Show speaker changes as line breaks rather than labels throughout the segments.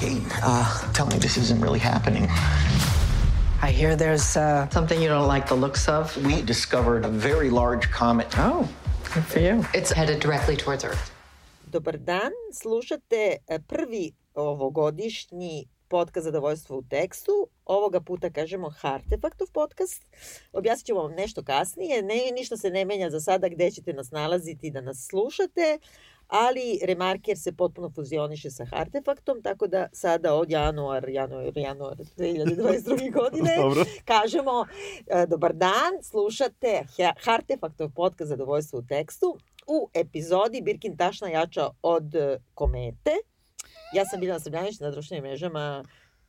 Kate, uh, tell me this isn't really happening.
I hear there's uh, something you don't like the looks of.
We discovered a very large comet.
Oh, good for you.
It's headed directly towards Earth.
Dobar dan, slušate e, prvi ovogodišnji podcast Zadovoljstvo u tekstu. Ovoga puta kažemo Hartefaktov podcast. Objasnit ćemo vam nešto kasnije. Ne, ništa se ne menja za sada gde ćete nas nalaziti da nas slušate, ali Remarker se potpuno fuzioniše sa Hartefaktom, tako da sada od januar, januar, januar 2022. godine kažemo e, dobar dan, slušate Hartefaktov podcast Zadovoljstvo u tekstu u epizodi Birkin tašna jača od e, komete. Ja sam Biljana Srbljanić na društvenim mrežama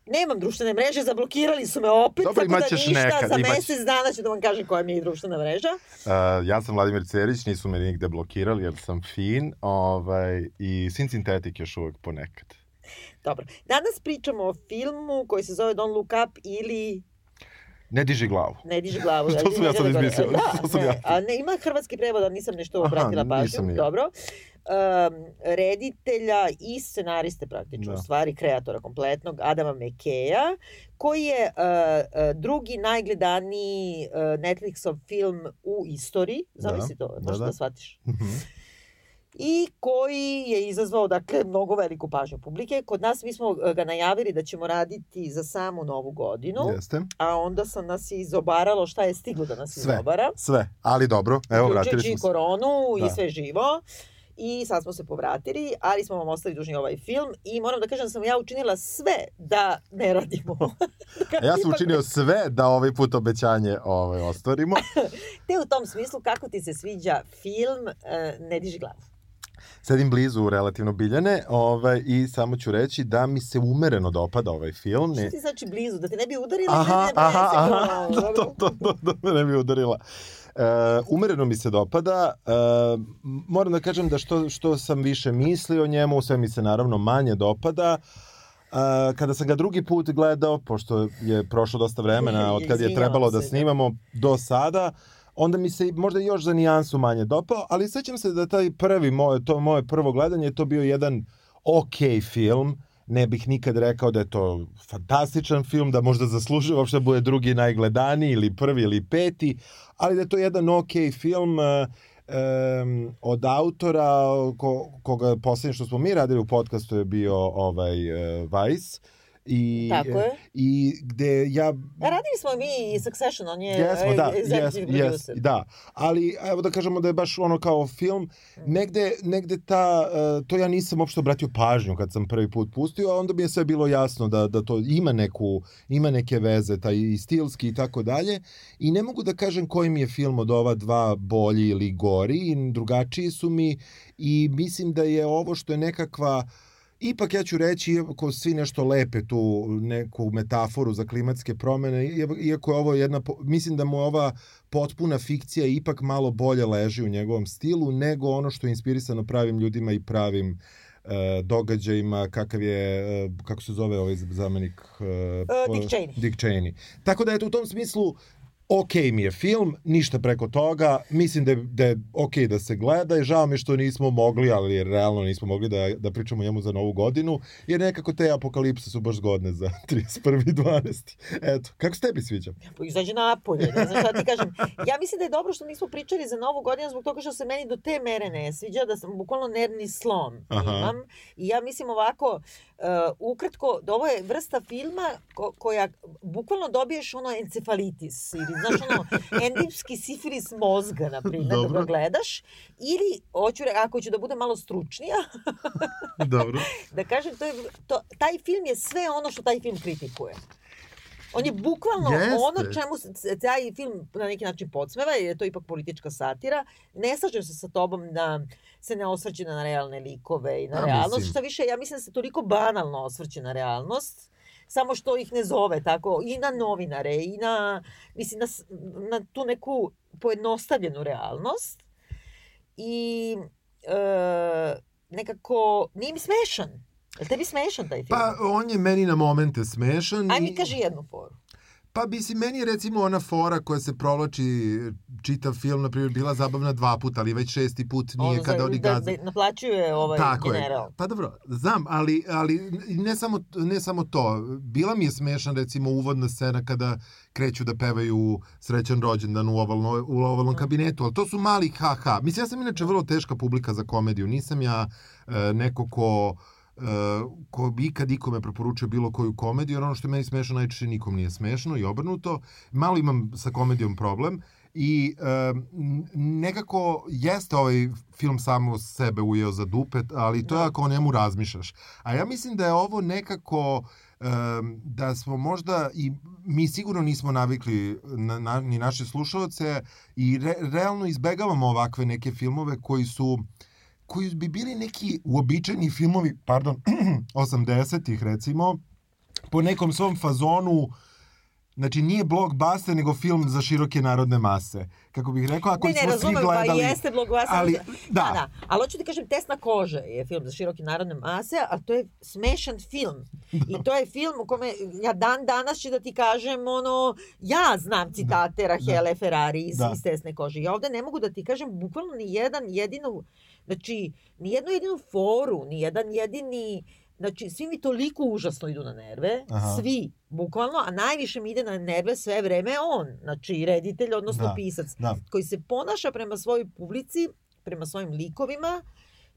Nemam društvene mreže, zablokirali su me opet,
Dobro,
tako da ništa,
nekad,
za
imaćeš.
mesec dana ću da vam kažem koja mi je društvena mreža.
Uh, ja sam Vladimir Cerić, nisu me nigde blokirali jer sam fin ovaj, i Sin Sintetik još uvek ponekad.
Dobro, danas pričamo o filmu koji se zove Don't Look Up ili
Ne diži glavu.
Ne diži glavu.
Što sam ja sad izmislio?
Da,
Što sam
ne,
ja?
a ne, ima hrvatski prevod, a nisam nešto obratila pažnju. Dobro. Um, reditelja i scenariste praktično,
Da.
u stvari kreatora kompletnog, Adama Mekeja, koji je uh, drugi najgledaniji uh, Netflixov film u istoriji. Zamisli to,
da,
možeš da,
da.
shvatiš.
Mhm.
I koji je izazvao, dakle, mnogo veliku pažnju publike. Kod nas mi smo uh, ga najavili da ćemo raditi za samu novu godinu.
Jeste.
A onda sam nas izobaralo šta je stiglo da nas
Sve.
izobara.
Sve, ali dobro, evo vratili smo se.
koronu
Da.
i sve živo. I sad smo se povratili, ali smo vam ostali dužni ovaj film i moram da kažem da sam ja učinila sve da ne radimo.
A ja sam
Ipak-
učinio sve da ovaj put obećanje ovaj, ostvarimo.
Te u tom smislu, kako ti se sviđa film e, Ne diži glavu?
Sedim blizu relativno Biljane ovaj, i samo ću reći da mi se umereno dopada ovaj film. Ne,
ti znači blizu? Da te ne bi udarila?
aha,
ne
aha, aha, da, to, to, to, to me ne bi udarila. E, umereno mi se dopada. E, moram da kažem da što, što sam više mislio o njemu, sve mi se naravno manje dopada. E, kada sam ga drugi put gledao, pošto je prošlo dosta vremena od kad je trebalo da
da.
snimamo do sada, onda mi se možda još za nijansu manje dopao, ali sećam se da taj prvi, moje, to moje prvo gledanje, je to bio jedan ok film, ne bih nikad rekao da je to fantastičan film, da možda zaslužuje uopšte da bude drugi najgledaniji ili prvi ili peti, ali da je to jedan ok film e, em, od autora ko, koga poslednje što smo mi radili u podcastu je bio ovaj e, Vice i
Tako je.
i gde ja
A radili smo mi i Succession, on je
Jesmo, da,
e,
jes,
executive
jes,
producer.
da. Ali, evo da kažemo da je baš ono kao film, negde, negde ta, uh, to ja nisam uopšte obratio pažnju kad sam prvi put pustio, a onda mi je sve bilo jasno da, da to ima neku, ima neke veze, taj i stilski i tako dalje. I ne mogu da kažem koji mi je film od ova dva bolji ili gori, drugačiji su mi i mislim da je ovo što je nekakva Ipak ja ću reći, iako svi nešto lepe tu neku metaforu za klimatske promene, iako je ovo jedna, mislim da mu ova potpuna fikcija ipak malo bolje leži u njegovom stilu nego ono što je inspirisano pravim ljudima i pravim e, događajima, kakav je, e, kako se zove ovaj zamenik? E, po-
Dick Cheney.
Dick Cheney. Tako da, eto, u tom smislu, ok mi je film, ništa preko toga, mislim da je, da je ok da se gleda i žao mi što nismo mogli, ali realno nismo mogli da, da pričamo njemu za novu godinu, jer nekako te apokalipse su baš zgodne za 31.12. Eto, kako se tebi sviđa?
Pa izađe napolje, ne znam šta ti kažem. Ja mislim da je dobro što nismo pričali za novu godinu zbog toga što se meni do te mere ne sviđa, da sam bukvalno nervni slom
Aha.
imam. I ja mislim ovako, uh, ukratko, da ovo je vrsta filma ko, koja bukvalno dobiješ ono encefalitis ili znaš ono endipski sifilis mozga, na primjer, da ga gledaš. Ili, hoću, ako ću da budem malo stručnija,
Dobro.
da kažem, to je, to, taj film je sve ono što taj film kritikuje. On je bukvalno
Jeste.
ono čemu se taj film na neki način podsmeva, jer je to ipak politička satira. Ne slažem se sa tobom da se ne osvrće na realne likove i na
A,
realnost.
mislim.
Šta više, ja mislim da se toliko banalno osvrće na realnost, samo što ih ne zove tako, i na novinare, i na, mislim, na, na tu neku pojednostavljenu realnost. I e, nekako, nije mi smešan. Je li tebi smešan taj film?
Pa, on je meni na momente smešan.
Aj mi
i-
kaži jednu foru.
Pa mislim, meni je recimo ona fora koja se provlači čitav film, na primjer, bila zabavna dva puta, ali već šesti put nije
Ono
kada oni
da,
gaze.
da naplaćuje ovaj
Tako
general.
je. Pa dobro, znam, ali, ali ne, samo, ne samo to. Bila mi je smešna recimo uvodna scena kada kreću da pevaju srećan rođendan u, ovalno, u ovalnom kabinetu, ali to su mali ha-ha. Mislim, ja sam inače vrlo teška publika za komediju. Nisam ja e, neko ko e, ko bi ikad ikome preporučio bilo koju komediju, jer ono što je meni smešno najčešće nikom nije smešno i obrnuto. Malo imam sa komedijom problem i n- nekako jeste ovaj film samo sebe ujeo za dupet, ali to je ako o njemu razmišljaš. A ja mislim da je ovo nekako da smo možda i mi sigurno nismo navikli na, na, ni naše slušalce i re, realno izbegavamo ovakve neke filmove koji su koji bi bili neki uobičajeni filmovi, pardon, 80-ih recimo, po nekom svom fazonu Znači, nije blockbuster, nego film za široke narodne mase. Kako bih rekao, ako
Ne, ne,
smo svi
razumem,
gledali...
pa jeste blockbuster.
Ali,
da,
da,
da. Ali hoću ti kažem, Tesna kože je film za široke narodne mase, a to je smešan film. I to je film u kome ja dan danas ću da ti kažem, ono, ja znam citate Rahele Ferrari iz,
Da.
iz Tesne kože. Ja ovde ne mogu da ti kažem bukvalno ni jedan jedinu, znači, ni jednu jedinu foru, ni jedan jedini Znači, svi mi toliko užasno idu na nerve,
Aha.
svi, bukvalno, a najviše mi ide na nerve sve vreme on, znači reditelj, odnosno
Da.
pisac
da.
koji se ponaša prema svojoj publici, prema svojim likovima,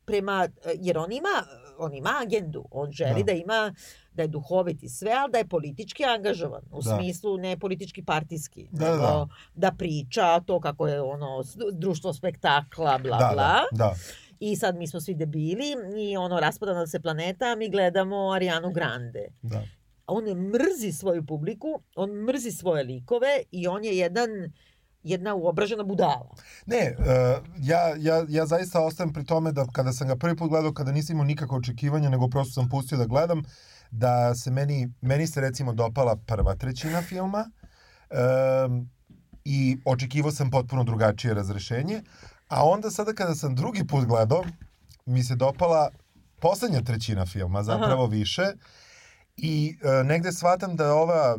prema, jer on ima, on ima agendu, on želi
Da.
da, ima, da je duhovit i sve, ali da je politički angažovan, u
Da.
smislu ne politički partijski,
Da, da,
nego
da.
da priča to kako je ono društvo spektakla, bla,
da,
bla.
da, da.
I sad mi smo svi debili i ono raspada nam se planeta, mi gledamo Arianu Grande.
da.
A on mrzi svoju publiku, on mrzi svoje likove i on je jedan jedna uobražena budala.
Ne, uh, ja, ja, ja zaista ostajem pri tome da kada sam ga prvi put gledao, kada nisam imao nikakve očekivanja, nego prosto sam pustio da gledam, da se meni, meni se recimo dopala prva trećina filma um, i očekivao sam potpuno drugačije razrešenje, a onda sada kada sam drugi put gledao, mi se dopala poslednja trećina filma, zapravo više, i uh, negde shvatam da ova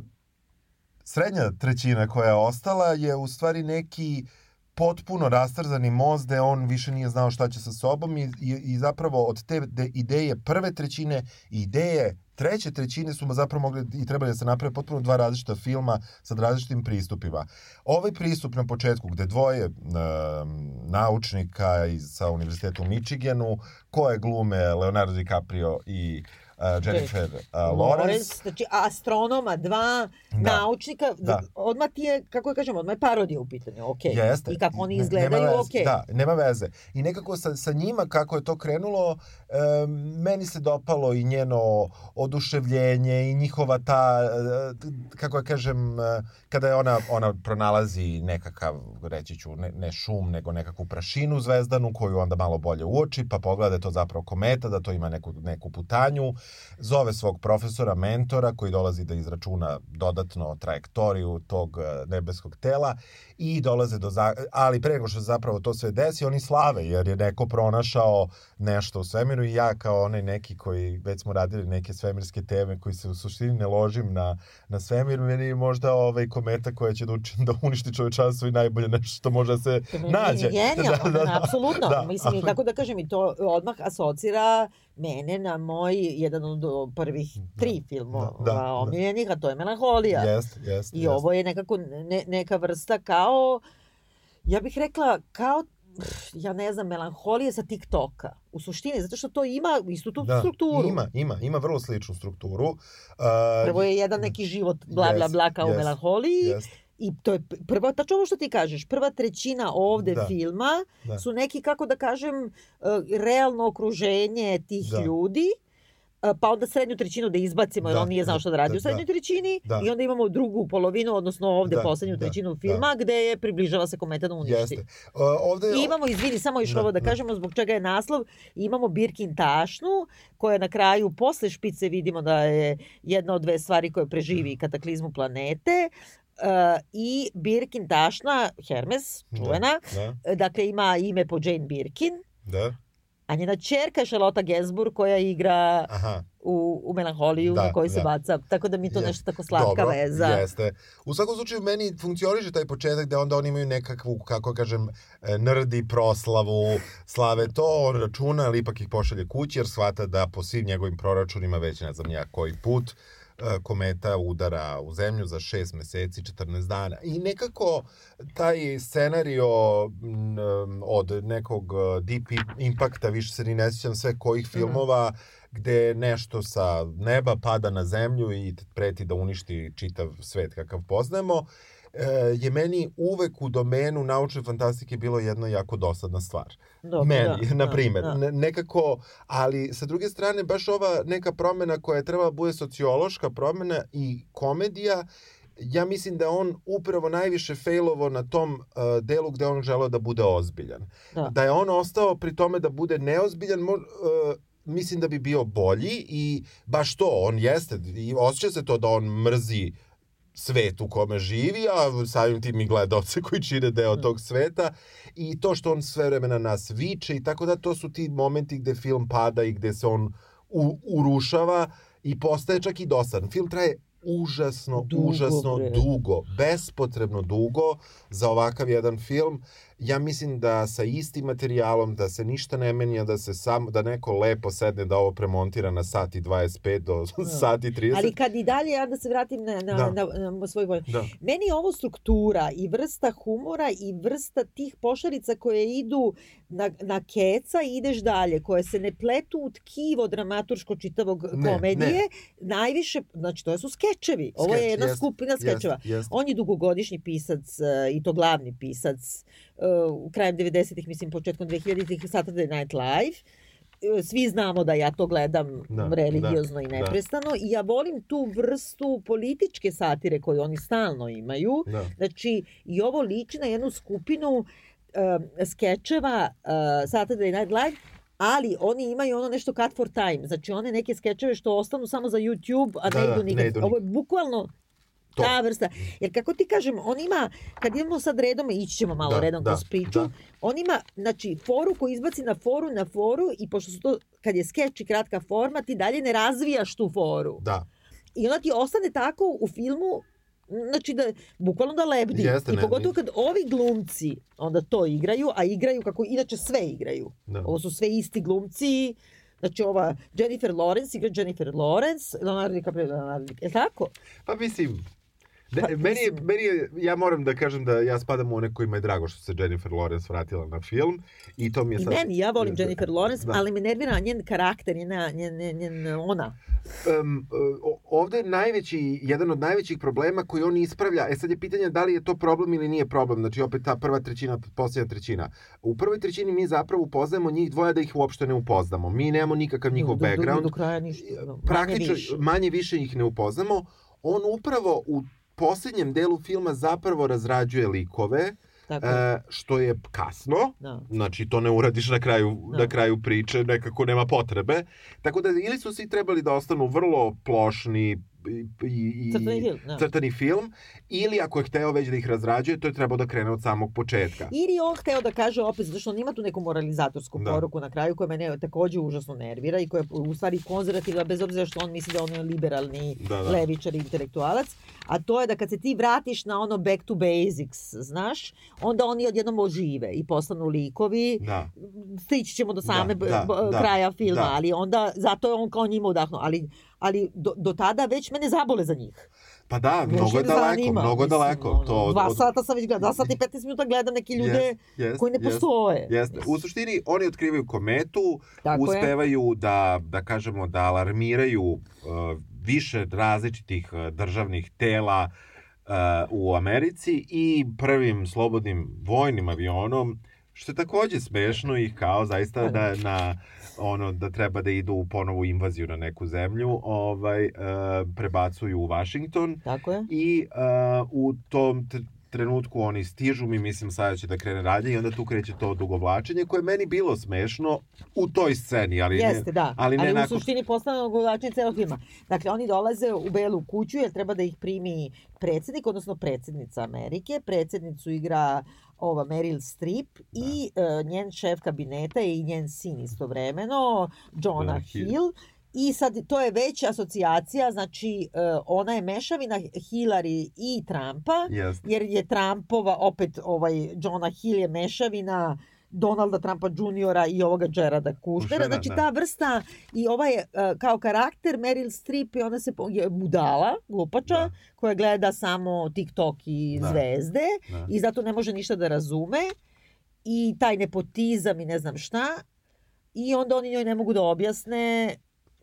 srednja trećina koja je ostala je u stvari neki potpuno rastrzani most gde on više nije znao šta će sa sobom i, i, i zapravo od te de, ideje prve trećine i ideje treće trećine su zapravo mogli i trebali da se naprave potpuno dva različita filma sa različitim pristupima. Ovaj pristup na početku gde dvoje um, naučnika iz, sa univerziteta u Michiganu, koje glume Leonardo DiCaprio i uh, Jennifer uh, Lawrence,
znači astronoma, dva
Da.
naučnika,
Da.
odmah ti je, kako je kažem, odmah je parodija u pitanju, ok.
Jeste.
I kako oni izgledaju,
nema veze.
ok.
Da, nema veze. I nekako sa, sa njima, kako je to krenulo, e, meni se dopalo i njeno oduševljenje i njihova ta, e, kako ja kažem, e, kada je ona, ona pronalazi nekakav, reći ću, ne, ne šum, nego nekakvu prašinu zvezdanu koju onda malo bolje uoči, pa pogleda da je to zapravo kometa, da to ima neku, neku putanju, zove svog profesora, mentora, koji dolazi da izračuna dodatno trajektoriju tog e, nebeskog tela i dolaze do... Za... Ali pre nego što se zapravo to sve desi, oni slave, jer je neko pronašao nešto u svemiru i ja kao onaj neki koji, već smo radili neke svemirske teme, koji se u suštini ne ložim na, na svemir, meni je možda ovaj kometa koja će da, uči, da uništi čovečanstvo i najbolje nešto što može da se nađe.
Genijalno, da, da, apsolutno.
Da,
Mislim, kako da kažem, i to odmah asocira mene na moj, jedan od prvih tri filmova
da, da.
omiljenih, a to je Melanholija.
Jest, jest,
I
jest.
ovo je nekako ne, neka vrsta kao, ja bih rekla, kao ja ne znam, melanholije sa TikToka. U suštini, zato što to ima istu tu
da,
strukturu.
Ima, ima, ima vrlo sličnu strukturu. Uh,
Prvo je jedan neki život, bla, bla,
Jest,
bla, kao u
jest,
melanholiji.
jest,
I to je prva, tačno ovo što ti kažeš, prva trećina ovde
Da.
filma
Da.
su neki, kako da kažem, uh, realno okruženje tih
Da.
ljudi, pa onda srednju trećinu da izbacimo, jer
Da,
on nije znao šta da radi
da,
u srednjoj
da.
trećini,
Da.
i onda imamo drugu polovinu, odnosno ovde
Da,
poslednju
da,
trećinu
da.
filma, gde je približava se kometa da uništi.
Jeste. Uh, ovde,
I imamo, izvini, samo još
Da,
ovo da
da.
kažemo zbog čega je naslov, imamo Birkin tašnu, koja na kraju, posle špice vidimo da je jedna od dve stvari koje preživi kataklizmu planete, Uh, i Birkin tašna, Hermes, čuvena,
Da,
dakle ima ime po Jane Birkin,
da.
A njena čerka je Charlotte Gainsbourg koja igra
Aha.
u, u melanholiju
Da,
na koju se
da.
baca, tako da mi to
Je-
nešto tako slatka
Dobro,
veza.
Jeste. U svakom slučaju meni funkcioniše taj početak gde onda oni imaju nekakvu, kako kažem, e, nerdi proslavu, slave to, on računa, ali ipak ih pošalje kući jer shvata da po svim njegovim proračunima već ne znam ja koji put kometa udara u zemlju za 6 meseci, 14 dana. I nekako taj scenario od nekog e, Deep Impacta, više se ni ne sjećam sve kojih filmova, gde nešto sa neba pada na zemlju i preti da uništi čitav svet kakav poznajemo, e, je meni uvek u domenu naučne fantastike bilo jedna jako dosadna stvar.
Dobro,
meni,
da,
na
da,
primer.
da.
Ne- Nekako, ali sa druge strane, baš ova neka promena koja je trebala da bude sociološka promena i komedija, ja mislim da on upravo najviše failovo na tom uh, delu gde on želeo da bude ozbiljan.
Da.
Da je on ostao pri tome da bude neozbiljan, mo, uh, mislim da bi bio bolji i baš to, on jeste, i osjeća se to da on mrzi svet u kome živi, a samim tim i gledalce koji čine deo tog sveta i to što on sve vreme na nas viče i tako da to su ti momenti gde film pada i gde se on u, urušava i postaje čak i dosadan. Film traje užasno,
Dugo,
užasno
bre.
dugo, bespotrebno dugo za ovakav jedan film. Ja mislim da sa istim materijalom, da se ništa ne menja, da se sam, da neko lepo sedne da ovo premontira na sat i 25 do sat i 30.
Ali kad i dalje, ja da se vratim na, na,
Da.
na, na svoj voj.
Da.
Meni je ovo struktura i vrsta humora i vrsta tih pošarica koje idu na, na keca i ideš dalje, koje se ne pletu u tkivo dramaturško čitavog
Ne,
komedije, najviše, znači to su skečevi. Ovo je
Skeč,
jedna
jest,
skupina
jest,
skečeva.
jest.
On je dugogodišnji pisac e, i to glavni pisac e, u krajem 90-ih, mislim početkom 2000-ih Saturday Night Live. E, Svi znamo da ja to gledam
Da,
religiozno
da,
i
da.
neprestano i ja volim tu vrstu političke satire koju oni stalno imaju.
Da.
Znači, i ovo liči na jednu skupinu um, skečeva uh, Saturday Night Live, ali oni imaju ono nešto cut for time. Znači, one neke skečeve što ostanu samo za YouTube, a
Da,
ne
da,
idu
ne
nikad.
idu
Ovo je bukvalno
To.
ta vrsta. Jer kako ti kažem, on ima, kad idemo sad redom, ići ćemo malo
Da,
redom
da,
kroz priču,
da.
on ima, znači, foru koju izbaci na foru, na foru i pošto su to, kad je skeč i kratka forma, ti dalje ne razvijaš tu foru.
Da.
I onda ti ostane tako u filmu, znači da, bukvalno da lebdi.
Jeste,
I
ne,
pogotovo kad ovi glumci onda to igraju, a igraju kako inače sve igraju.
Da.
Ovo su sve isti glumci, Znači ova Jennifer Lawrence igra Jennifer Lawrence, Leonardo DiCaprio, Leonardo DiCaprio. Je tako?
Pa mislim, ne,
Pa,
meni, je, meni je, ja moram da kažem da ja spadam u one kojima je drago što se Jennifer Lawrence vratila na film i to mi je
I
sad...
meni, ja volim Jennifer Lawrence,
Da.
ali me nervira njen karakter, njena, njen, njen, njen ona.
Um, ovde je najveći, jedan od najvećih problema koji on ispravlja, e sad je pitanje da li je to problem ili nije problem, znači opet ta prva trećina, posljednja trećina. U prvoj trećini mi zapravo upoznajemo njih dvoje da ih uopšte ne upoznamo. Mi nemamo nikakav njihov
do, do,
background.
Do, do kraja ništa. manje
praktično
više.
manje više ih ne upoznamo. On upravo u posljednjem delu filma zapravo razrađuje likove,
Tako,
e, što je kasno.
da.
Znači, to ne uradiš na kraju,
Da.
na kraju priče, nekako nema potrebe. Tako da, ili su svi trebali da ostanu vrlo plošni i,
Crtani film, da.
crtani film, ili ako je hteo već da ih razrađuje, to je trebao da krene od samog početka.
Ili on hteo da kaže opet, zato što on ima tu neku moralizatorsku
Da.
poruku na kraju koja mene takođe užasno nervira i koja je u stvari konzervativna, bez obzira što on misli da on je liberalni
Da, da.
levičar i intelektualac, a to je da kad se ti vratiš na ono back to basics, znaš, onda oni odjednom ožive i postanu likovi,
Da.
stići ćemo do same
Da, da, da,
kraja filma,
da.
ali onda, zato je on kao njima udahnuo, ali, ali do, do tada već mene zabole za njih.
Pa da, mnogo je daleko,
zanima,
mnogo je daleko.
ono,
To,
dva sata sam već gledala, dva sata i 15 minuta gledam neke ljude
Jest, jest,
koji ne
jest.
postoje.
Jeste. U suštini, oni otkrivaju kometu,
Tako je.
uspevaju da, da kažemo, da alarmiraju uh, više različitih uh, državnih tela uh, u Americi i prvim slobodnim vojnim avionom, što je takođe smešno ih kao zaista da na ono da treba da idu u ponovu invaziju na neku zemlju, ovaj uh, prebacuju u Washington
Tako je.
i uh, u tom tr- trenutku oni stižu, mi mislim sada će da krene radnje i onda tu kreće to odugovlačenje koje je meni bilo smešno u toj sceni, ali
Jeste,
ne,
da.
ali ne
u
nakon...
suštini postane ogovlačenje celog filma. Dakle, oni dolaze u Belu kuću jer treba da ih primi predsednik, odnosno predsednica Amerike. Predsednicu igra ova Meryl Streep i uh, njen šef kabineta i njen sin istovremeno, Jonah
Hill.
Hill. I sad to je već asocijacija, znači e, ona je mešavina Hillary i Trumpa,
Jeste.
jer je Trumpova, opet ovaj Johna Hill je mešavina Donalda Trumpa juniora i ovoga Gerarda. Kushnera, Znači
da.
ta vrsta i ovaj kao karakter Meryl Streep i ona se je budala, glupača,
Da.
koja gleda samo TikTok i
Da.
zvezde
Da.
i zato ne može ništa da razume i taj nepotizam i ne znam šta i onda oni njoj ne mogu da objasne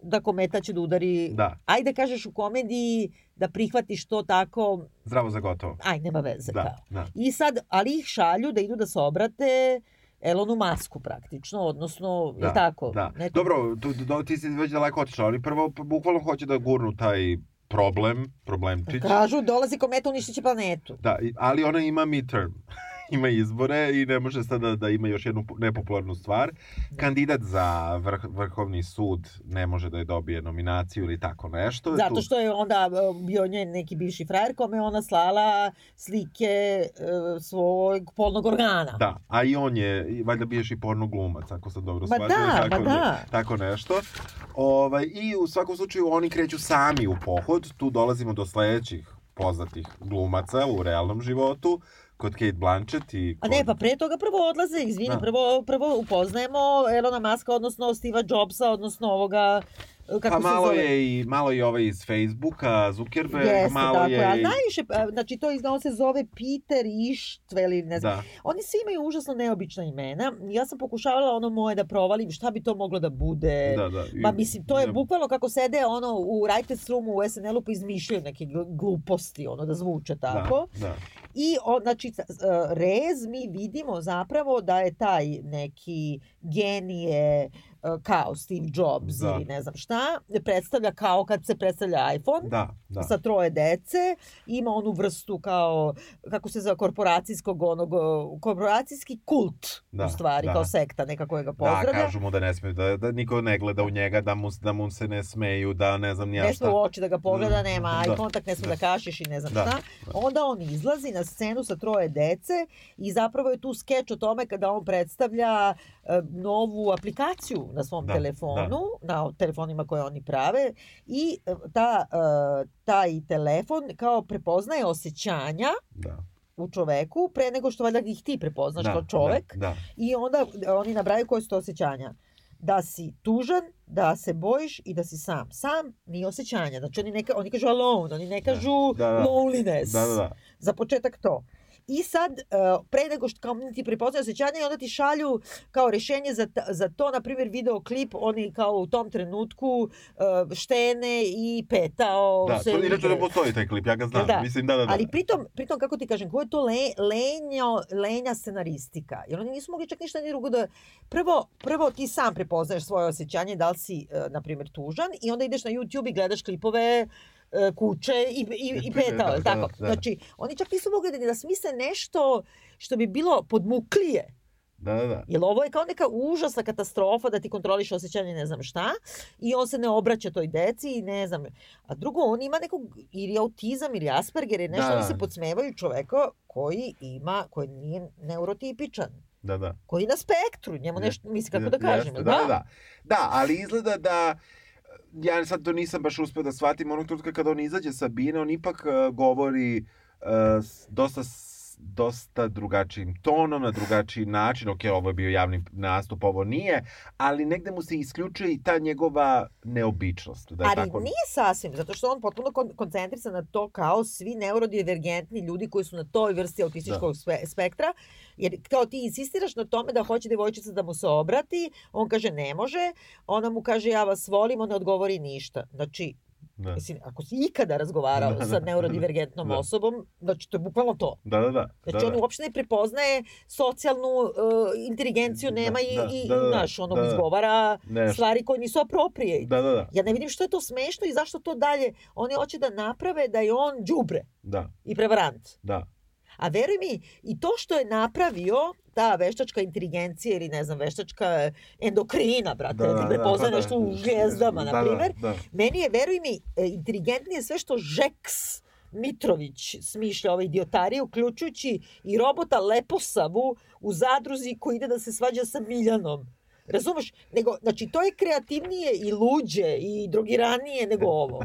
da kometa će da udari
Da,
ajde kažeš u komediji da prihvatiš to tako,
zdravo za gotovo.
aj nema veze kao.
Da, da.
I sad, ali ih šalju da idu da se obrate Elonu Masku praktično, odnosno, je
Da,
tako?
Da.
Neko-
Dobro, tu, tu, ti si već daleko otišao, ali prvo bukvalno hoće da gurnu taj problem, problemčić.
Kažu, dolazi kometa, uništit će planetu.
Da, ali ona ima midterm. ima izbore i ne može sada da ima još jednu po- nepopularnu stvar. Kandidat za vrh, vrhovni sud ne može da je dobije nominaciju ili tako nešto.
Zato što je onda e, bio njen neki bivši frajer kome ona slala slike e, svog polnog organa.
Da, a i on je, valjda biješ i porno glumac, ako sam dobro
Ma
shvatio.
da,
tako,
da.
tako nešto. Ovaj, I u svakom slučaju oni kreću sami u pohod. Tu dolazimo do sledećih poznatih glumaca u realnom životu, kod Kate Blanchett i...
A
Kod...
ne, pa pre toga prvo odlaze, izvini,
Da.
prvo, prvo upoznajemo Elona Muska, odnosno Steve'a Jobsa, odnosno ovoga, e, kako
pa
se
malo
zove?
je i malo i ovaj iz Facebooka, Zuckerberg,
Jeste,
malo
tako
je...
je. A najviše, a, znači to izgleda, on se zove Peter Ištve ili ne znam.
Da,
Oni svi imaju užasno neobična imena. Ja sam pokušavala ono moje da provalim šta bi to moglo da bude.
da, da. I-
Ma mislim, to je
ne-
bukvalno kako sede ono u writers roomu u SNL-u pa izmišljaju neke gl- gluposti, ono da zvuče tako.
Da, da.
I on, znači, rez mi vidimo zapravo da je taj neki genije uh, kao Steve Jobs
Da.
ili ne znam šta, predstavlja kao kad se predstavlja iPhone
Da, da.
sa troje dece, ima onu vrstu kao, kako se zove, korporacijskog onog, uh, korporacijski kult,
Da,
u stvari,
da.
kao sekta neka koja ga
Da,
pozdravlja.
kažu mu da ne sme, da, da niko ne gleda u njega, da mu, da mu se ne smeju, da ne znam ni ja
ne
šta.
sme u oči da ga pogleda,
Da,
nema
da,
eye contact, ne sme da,
da.
kašiš i ne znam
Da,
šta.
da.
Onda on izlazi na scenu sa troje dece i zapravo je tu skeč o tome kada on predstavlja e, novu aplikaciju na svom
Da,
telefonu, na telefonima koje oni prave i e, ta, e, taj telefon kao prepoznaje osjećanja
Da.
u čoveku pre nego što valjda ih ti prepoznaš
da,
kao čovek
Da, da.
i onda oni nabraju koje su to osjećanja. Da si tužan, da se bojiš i da si sam. Sam nije osjećanja. Znači oni, ne, ka- oni kažu alone, oni ne kažu
Da, da.
loneliness.
Da, da, da.
Za početak to. I sad, e, pre nego što kao ti prepoznaju osjećanja i onda ti šalju kao rešenje za, za to, na primjer, videoklip, oni kao u tom trenutku e, štene i petao
Da,
se
to, inače ne postoji taj klip, ja ga znam.
Da.
Mislim, da, da, da.
Ali pritom, pritom, kako ti kažem, ko je to le, lenjo, lenja scenaristika? Jer oni nisu mogli čak ništa ni drugo da... Prvo, prvo ti sam prepoznaješ svoje osjećanje, da li si, e, na primjer, tužan i onda ideš na YouTube i gledaš klipove kuće i, i, i petao,
Da,
da,
da,
tako?
da.
Znači, oni čak nisu mogli ni da smisle nešto što bi bilo podmuklije.
Da, da, da.
Jer ovo je kao neka užasna katastrofa da ti kontroliš osjećanje ne znam šta i on se ne obraća toj deci i ne znam. A drugo, on ima nekog ili autizam ili Asperger ili nešto,
Da.
oni se podsmevaju čoveka koji ima, koji nije neurotipičan.
Da, da.
Koji je na spektru, njemu nešto, mislim kako da kažem.
Jeste, da, da, da. Da, ali izgleda da ja sad to nisam baš uspeo da shvatim onog trenutka kada on izađe sa bine, on ipak uh, govori uh, dosta dosta drugačijim tonom, na drugačiji način, ok, ovo je bio javni nastup, ovo nije, ali negde mu se isključuje i ta njegova neobičnost. Da
Ali
tako...
nije sasvim, zato što on potpuno kon- koncentrisan na to kao svi neurodivergentni ljudi koji su na toj vrsti autističkog spe- spektra, jer kao ti insistiraš na tome da hoće devojčica da mu se obrati, on kaže ne može, ona mu kaže ja vas volim, on ne odgovori ništa. Znači,
Da.
mislim, ako si ikada razgovarao
Da, da,
sa
da.
neurodivergentnom
Da.
osobom, znači to je bukvalno to.
Da, da, da.
Znači,
da,
on
da.
uopšte ne prepoznaje socijalnu uh, inteligenciju,
Da,
nema i,
da,
i
da, da,
znaš, ono,
da, da.
izgovara
Nešto.
stvari koje nisu appropriate.
Da, da, da.
Ja ne vidim što je to smešno i zašto to dalje. Oni hoće da naprave da je on đubre
Da,
i prevarant.
da.
A veruj mi, i to što je napravio ta veštačka inteligencija ili ne znam, veštačka endokrina, brate, da, ti prepoznaje
da,
nešto u
da.
zvijezdama,
Da,
na
da,
primjer.
da.
Meni je, veruj mi, e, inteligentnije sve što Žeks Mitrović smišlja ove idiotarije, uključujući i robota Leposavu u zadruzi koji ide da se svađa sa Miljanom. Razumeš? Nego, znači, to je kreativnije i luđe i drogiranije nego ovo.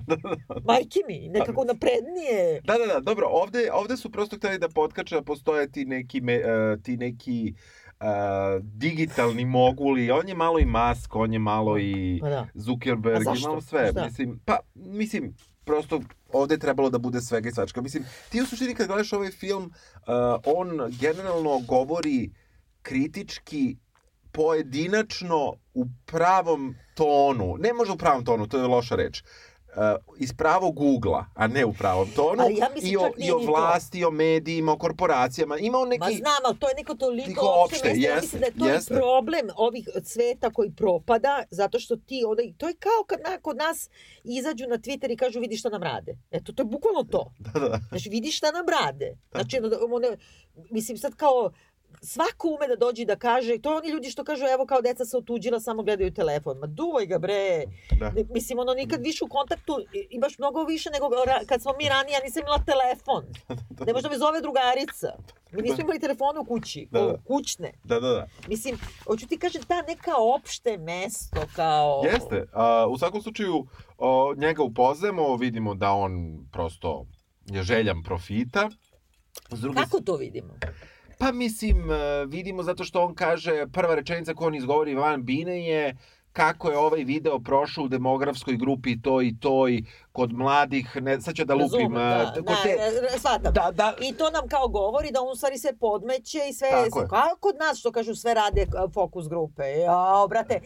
Majke mi, nekako naprednije.
Da, da, da, dobro, ovde, ovde su prosto hteli da potkače da postoje ti neki, me, uh, ti neki uh, digitalni moguli, on je malo i Musk, on je malo i
Pa da.
Zuckerberg, malo sve.
Šta?
Mislim, pa, mislim, prosto ovde je trebalo da bude svega i svačka. Mislim, ti u suštini kad gledaš ovaj film, uh, on generalno govori kritički pojedinačno u pravom tonu, ne možda u pravom tonu, to je loša reč, uh, iz pravog ugla, a ne u pravom tonu,
Ali ja mislim
i o, i o
to.
vlasti, i o medijima, o korporacijama. Ima on neki...
Ma znam, ali to je neko toliko
Toliko
opšte
opšte.
Ja
jeste,
mislim da je to
jeste.
problem ovih sveta koji propada, zato što ti onda, to je kao kad na, kod nas izađu na Twitter i kažu vidi šta nam rade. Eto, to je bukvalno to.
Da, da.
Znači, vidi šta nam rade. Znači, ono, ono, mislim, sad kao, svako ume da dođe da kaže, to oni ljudi što kažu, evo kao deca se otuđila, samo gledaju telefon. Ma duvaj ga bre.
Da.
Mislim, ono, nikad više u kontaktu, imaš mnogo više nego kad smo mi ranije, ja nisam imala telefon. Ne možda me zove drugarica. Mi nismo imali telefone u kući,
Da, da.
kućne.
Da, da, da.
Mislim, hoću ti kažem, ta neka opšte mesto, kao...
Jeste. A, u svakom slučaju, o, njega upoznajemo, vidimo da on prosto je željan profita. S druge
Kako to vidimo?
Pa mislim, e, vidimo zato što on kaže, prva rečenica koju on izgovori van Bine je kako je ovaj video prošao u demografskoj grupi toj i toj, kod mladih, ne, sad ću da lupim,
Razumem,
e,
da,
kod
da,
te,
e, shvatam.
da, da,
I to nam kao govori da on u stvari sve podmeće i sve,
Tako je.
kao kod nas što kažu sve rade fokus grupe. Jao, brate,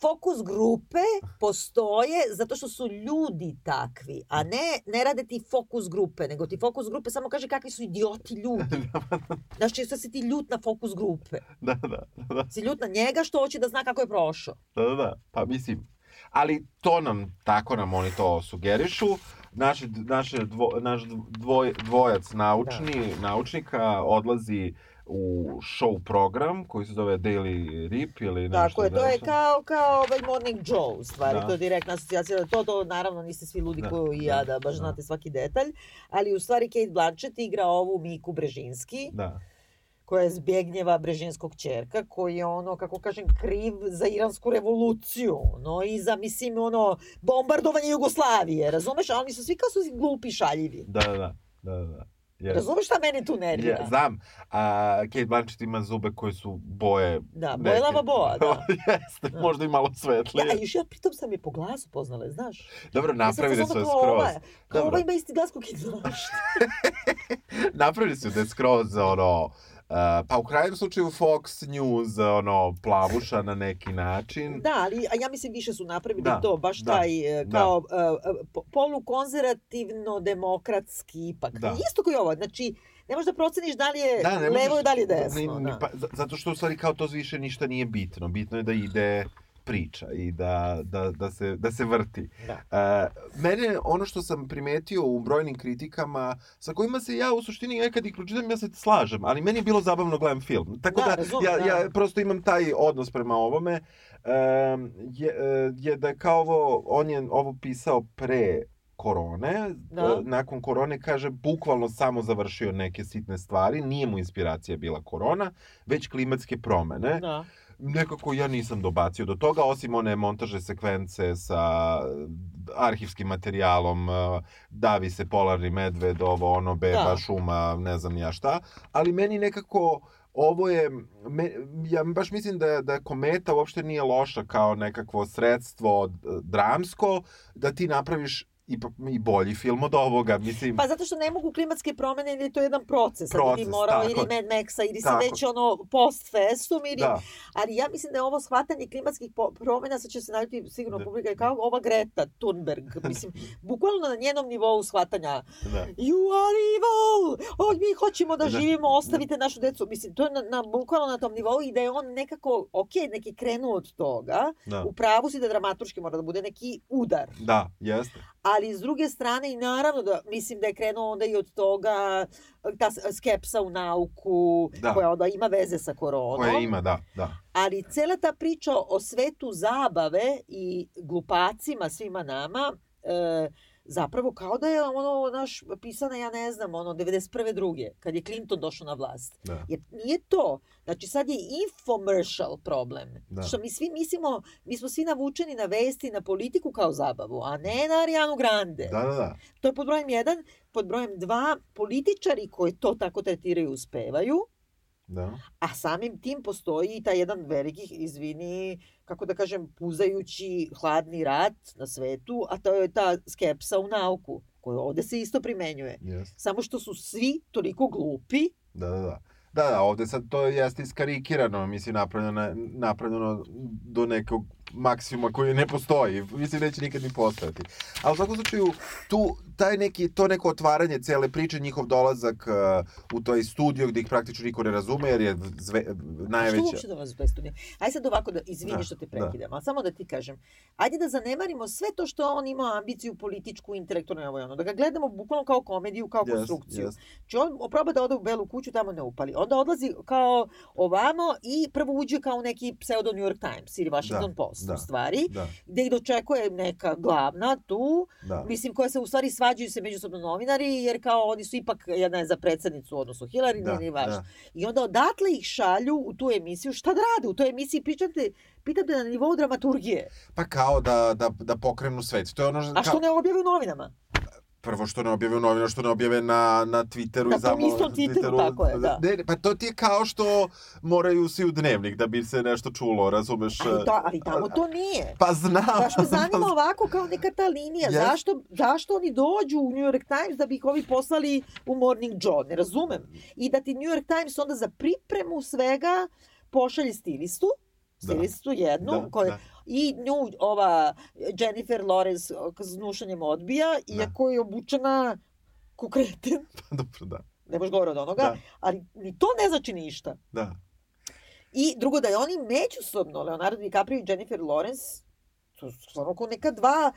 fokus grupe postoje zato što su ljudi takvi, a ne, ne rade ti fokus grupe, nego ti fokus grupe samo kaže kakvi su idioti ljudi. Znaš, često si ti ljut na fokus grupe.
da, da, da,
Si ljut na njega što hoće da zna kako je prošao.
da, da, da, pa mislim, ali to nam, tako nam oni to sugerišu, naše, naše dvo, naš dvoj, dvojac naučni, naučnika odlazi u show program koji se zove Daily Rip ili nešto.
Tako je, to je kao, kao ovaj Morning Joe, u stvari,
Da.
to je direktna asocijacija. To, to, naravno, niste svi ludi
Da,
kao i ja,
da,
da baš
da.
znate svaki detalj, ali u stvari Kate Blanchett igra ovu Miku Brežinski,
Da.
koja je zbjegnjeva Brežinskog čerka, koji je ono, kako kažem, kriv za iransku revoluciju, no i za, mislim, ono, bombardovanje Jugoslavije, razumeš? A oni su svi kao su glupi šaljivi.
Da, da, da. da, da. Yes.
Razumeš šta mene tu nervira?
Ja, znam. A, Kate Blanchett ima zube koje su boje...
Da,
neke.
bojlava boa, da.
Jeste,
Da.
možda i malo svetlije.
Ja, još ja pritom sam je po glasu poznala, znaš?
Dobro, napravili su je skroz.
ova- Kao
Dobro.
ova ima isti glas kao Kate Blanchett.
Napravili su je skroz, ono... Uh, pa u krajnjem slučaju Fox News, ono, plavuša na neki način.
Da, ali ja mislim više su napravili
Da,
to, baš
da,
taj e,
da.
kao e, po- polukonzervativno-demokratski ipak.
Da.
Isto koji ovo, znači ne možeš da proceniš da li je
Da, ne
levo i da li je desno.
ni-
da.
pa, za- zato što u stvari kao to više ništa nije bitno. Bitno je da ide priča i da, da, da, se, da se vrti.
Da.
E, mene, ono što sam primetio u brojnim kritikama, sa kojima se ja u suštini nekad i pročitam, ja se slažem, ali meni je bilo zabavno gledam film. Tako
Da,
da,
razumem,
ja,
da.
ja prosto imam taj odnos prema ovome, e, je, e, je da je kao ovo, on je ovo pisao pre korone,
Da.
e, nakon korone kaže bukvalno samo završio neke sitne stvari, nije mu inspiracija bila korona, već klimatske promene
Da.
Nekako ja nisam dobacio do toga, osim one montaže sekvence sa arhivskim materijalom, eh, davi se polarni medved, ovo ono, beba,
Da.
šuma, ne znam ja šta, ali meni nekako ovo je, me, ja baš mislim da, da kometa uopšte nije loša kao nekakvo sredstvo eh, dramsko, da ti napraviš i, i bolji film od ovoga, mislim...
Pa zato što ne mogu klimatske promene ili je to jedan proces. Sad
Proces,
bi morao
tako
ili. Mad Maxa ili
Tako
već ono post festum ili...
da,
Ali ja mislim da je ovo shvatanje klimatskih promjena, sad će se naljiti sigurno
Da.
publika, kao ova Greta Thunberg. Mislim, bukvalno na njenom nivou shvatanja
da.
You are evil! O, mi hoćemo da
Da.
živimo, ostavite našu decu. Mislim, to je na, na, bukvalno na tom nivou i da je on nekako, ok, neki krenuo od toga,
Da,
u pravu si da dramaturški mora da bude neki udar.
da, jeste.
Ali s druge strane i naravno da mislim da je krenuo onda i od toga ta s- skepsa u nauku,
Da.
koja onda ima veze sa koronom.
Koje ima, da, da.
Ali cela ta priča o svetu zabave i glupacima svima nama, e, zapravo kao da je ono, naš, pisana, ja ne znam, ono, 91. druge, kad je Clinton došao na vlast.
Da.
Jer nije to. Znači, sad je infomercial problem.
Da.
Što mi svi mislimo, mi smo svi navučeni na vesti, na politiku kao zabavu, a ne na Arianu Grande.
Da, da, da.
To je pod brojem jedan. Pod brojem dva, političari koji to tako tretiraju uspevaju,
Da.
a samim tim postoji i taj jedan veliki, izvini, kako da kažem, puzajući hladni rat na svetu, a to je ta skepsa u nauku, koja ovde se isto primenjuje.
Yes.
Samo što su svi toliko glupi
Da, da, da. Da, da, ovde sad to jeste iskarikirano, mislim, napravljeno, napravljeno do nekog maksimuma koji ne postoji. Mislim, neće nikad ni postojati. Ali u svakom slučaju, tu, taj neki, to neko otvaranje cele priče, njihov dolazak uh, u toj studio gde ih praktično niko ne razume, jer je zve,
Što
najveća...
uopšte dolazi u taj studio? Ajde sad ovako, da, izvini
Da,
što te
da.
prekidam, ali samo da ti kažem. Ajde da zanemarimo sve to što on ima ambiciju političku, intelektualnu ovo ono. Da ga gledamo bukvalno kao komediju, kao
Yes,
konstrukciju.
yes.
Znači on proba da ode u Belu kuću, tamo ne upali. Onda odlazi kao ovamo i prvo uđe kao neki pseudo New York Times ili Washington
Da,
Post
da,
u stvari,
Da,
gde ih dočekuje neka glavna tu,
da.
mislim koja se u stvari svađaju se međusobno novinari, jer kao oni su ipak jedna je za predsednicu, odnosno Hillary,
Da,
nije važno.
da.
I onda odatle ih šalju u tu emisiju. Šta da rade u toj emisiji? Pitate, pitate na nivou dramaturgije.
Pa kao da, da, da pokrenu svet. To je ono
A što
kao,
ne objave u novinama?
Prvo što ne objave u novinu, što ne objave na, na Twitteru.
Na
i
tom
zamo-
istom Twitteru, tako je, da.
Ne, ne, pa to ti je kao što moraju svi u dnevnik da bi se nešto čulo, razumeš?
Ali, to, ali tamo to nije.
Pa znam.
Baš me zanima ovako kao neka ta linija.
Jes.
Zašto, zašto oni dođu u New York Times da bi ih ovi poslali u Morning Joe? Ne razumem. I da ti New York Times onda za pripremu svega pošalje stilistu,
Da.
stilistu jednu,
Da,
koja,
da.
I nju ova Jennifer Lawrence s nušanjem odbija, iako je obučena ko kreten.
Pa dobro, da.
Ne možeš gore od onoga,
Da.
ali ni to ne znači ništa.
Da.
I drugo da je oni međusobno, Leonardo DiCaprio i Jennifer Lawrence, to su stvarno kao neka dva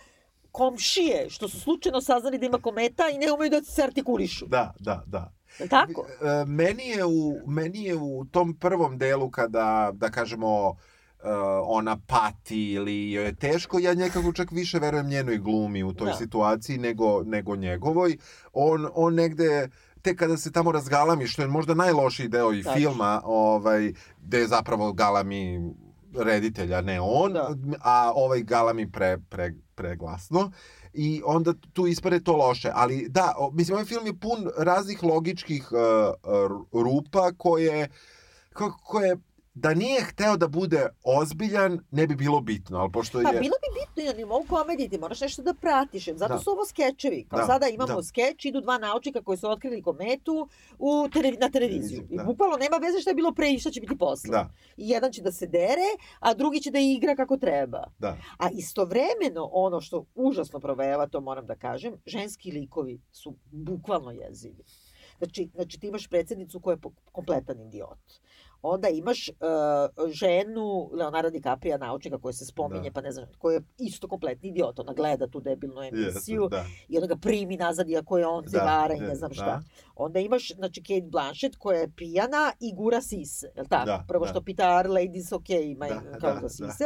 komšije, što su slučajno saznali da ima kometa i ne umeju da se artikulišu.
Da, da, da.
Je tako?
E, meni, je u, meni je u tom prvom delu kada, da kažemo, e, ona pati ili joj je teško, ja nekako čak više verujem njenoj glumi u toj
Da.
situaciji nego, nego njegovoj. On, on negde te kada se tamo razgalami, što je možda najlošiji deo i
Tačno.
filma, ovaj, gde je zapravo galami reditelja, ne on,
Da.
a ovaj galami pre, pre, preglasno i onda tu ispade to loše. Ali da, mislim, ovaj film je pun raznih logičkih uh, uh, rupa koje, ko, koje da nije hteo da bude ozbiljan, ne bi bilo bitno, ali pošto je...
Pa bilo bi bitno i na nivou komedije, ti moraš nešto da pratiš, zato
Da.
su ovo skečevi. Kao
Da,
sada imamo
da.
skeč, idu dva naučnika koji su otkrili kometu u televi na televiziju.
Televiziju,
I
da.
bukvalno nema veze šta je bilo pre i šta će biti posle.
Da,
I jedan će da se dere, a drugi će da igra kako treba.
da.
A istovremeno ono što užasno provejava, to moram da kažem, ženski likovi su bukvalno jezivi. Znači, znači ti imaš predsednicu koja je kompletan idiot. Onda imaš uh, ženu Leonardo DiCaprio, naučnika koja se spominje,
Da.
pa ne znam, koja je isto kompletni idiot. Ona gleda tu debilnu emisiju
Jeste, da.
i onda ga primi nazad iako je on
Da,
i ne znam
da.
šta. Onda imaš, znači, Kate Blanchett koja je pijana i gura sise, je li tako?
Da,
Prvo
da.
što pita are ladies ok, ima
Da,
kao
da,
da,
da.
sise.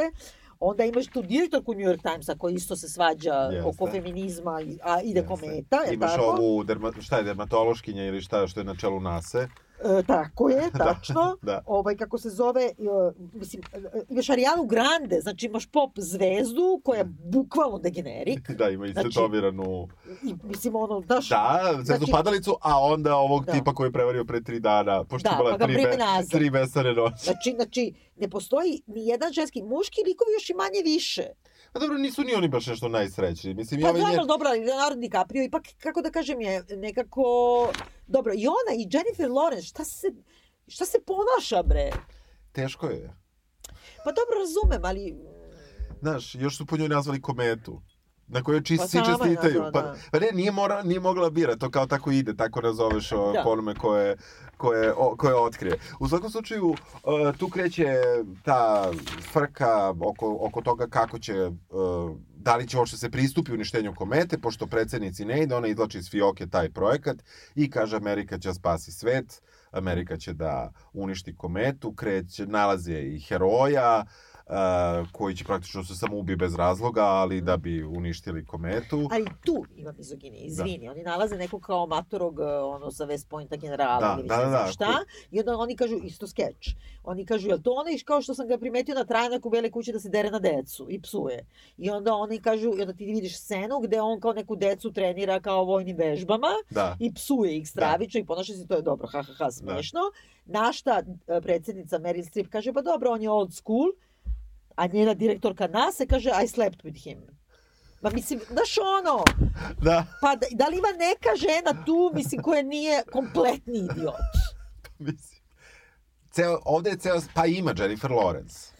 Onda imaš tu direktorku New York Timesa koja isto se svađa
Jeste.
oko feminizma, i- a ide
Jeste.
kometa, je
Imaš
tako?
ovu, derma, šta je, dermatološkinja ili šta, što je na čelu nase.
E, tako je, tačno.
da.
Ovaj, kako se zove, e, mislim, e, imaš Arianu Grande, znači imaš pop zvezdu koja je bukvalno degenerik.
Da, ima i
Znači-. I, mislim, ono, daš...
Da, zvezdu
Znači-
padalicu, a onda ovog
Da.
tipa koji je prevario pre tri dana, pošto
Da,
je imala
pa
tri, be, tri besane noći.
Znači, znači, ne postoji ni jedan ženski, muški likovi još i manje više.
Pa dobro, nisu ni oni baš nešto najsrećniji. Mislim,
Pa
ja
dobro,
nje...
dobro, Leonardo DiCaprio ipak, kako da kažem, je nekako... Dobro, i ona, i Jennifer Lawrence, šta se, šta se ponaša, bre?
Teško je.
Pa dobro, razumem, ali...
Znaš, još su po njoj nazvali kometu. Na kojoj čist,
Pa
svi čestitaju. Pa,
da.
pa ne, nije, mora, nije mogla bira, to kao tako ide, tako nazoveš o,
Da.
po onome koje, koje, o, koje otkrije. U svakom slučaju, uh, tu kreće ta frka oko, oko toga kako će, uh, da li će uopšte se pristupi uništenju komete, pošto predsednici ne ide, ona izlači iz fioke taj projekat i kaže Amerika će da spasi svet, Amerika će da uništi kometu, kreće, nalaze i heroja, uh, koji će praktično se samo ubije bez razloga, ali da bi uništili kometu.
Ali tu ima mizogini, izvini. Oni nalaze nekog kao matorog, uh, ono, sa West Pointa generala
Da,
ili
da, da, da,
šta.
ko-
I onda oni kažu, isto skeč. Oni kažu, jel to onaj kao što sam ga primetio na trajnaku u Bele kuće da se dere na decu i psuje. I onda oni kažu, i onda ti vidiš scenu gde on kao neku decu trenira kao vojnim vežbama
Da.
i psuje ih stravično i ponaša se, to je dobro, ha, ha, ha, smešno. Našta e, predsednica Meryl Streep kaže, pa dobro, on je old school, a njena direktorka NASA kaže, I slept with him. Ma mislim, znaš ono,
Da.
pa da, da li ima neka žena tu, mislim, koja nije kompletni idiot?
Mislim. Ceo, ovde je ceo, pa ima Jennifer Lawrence.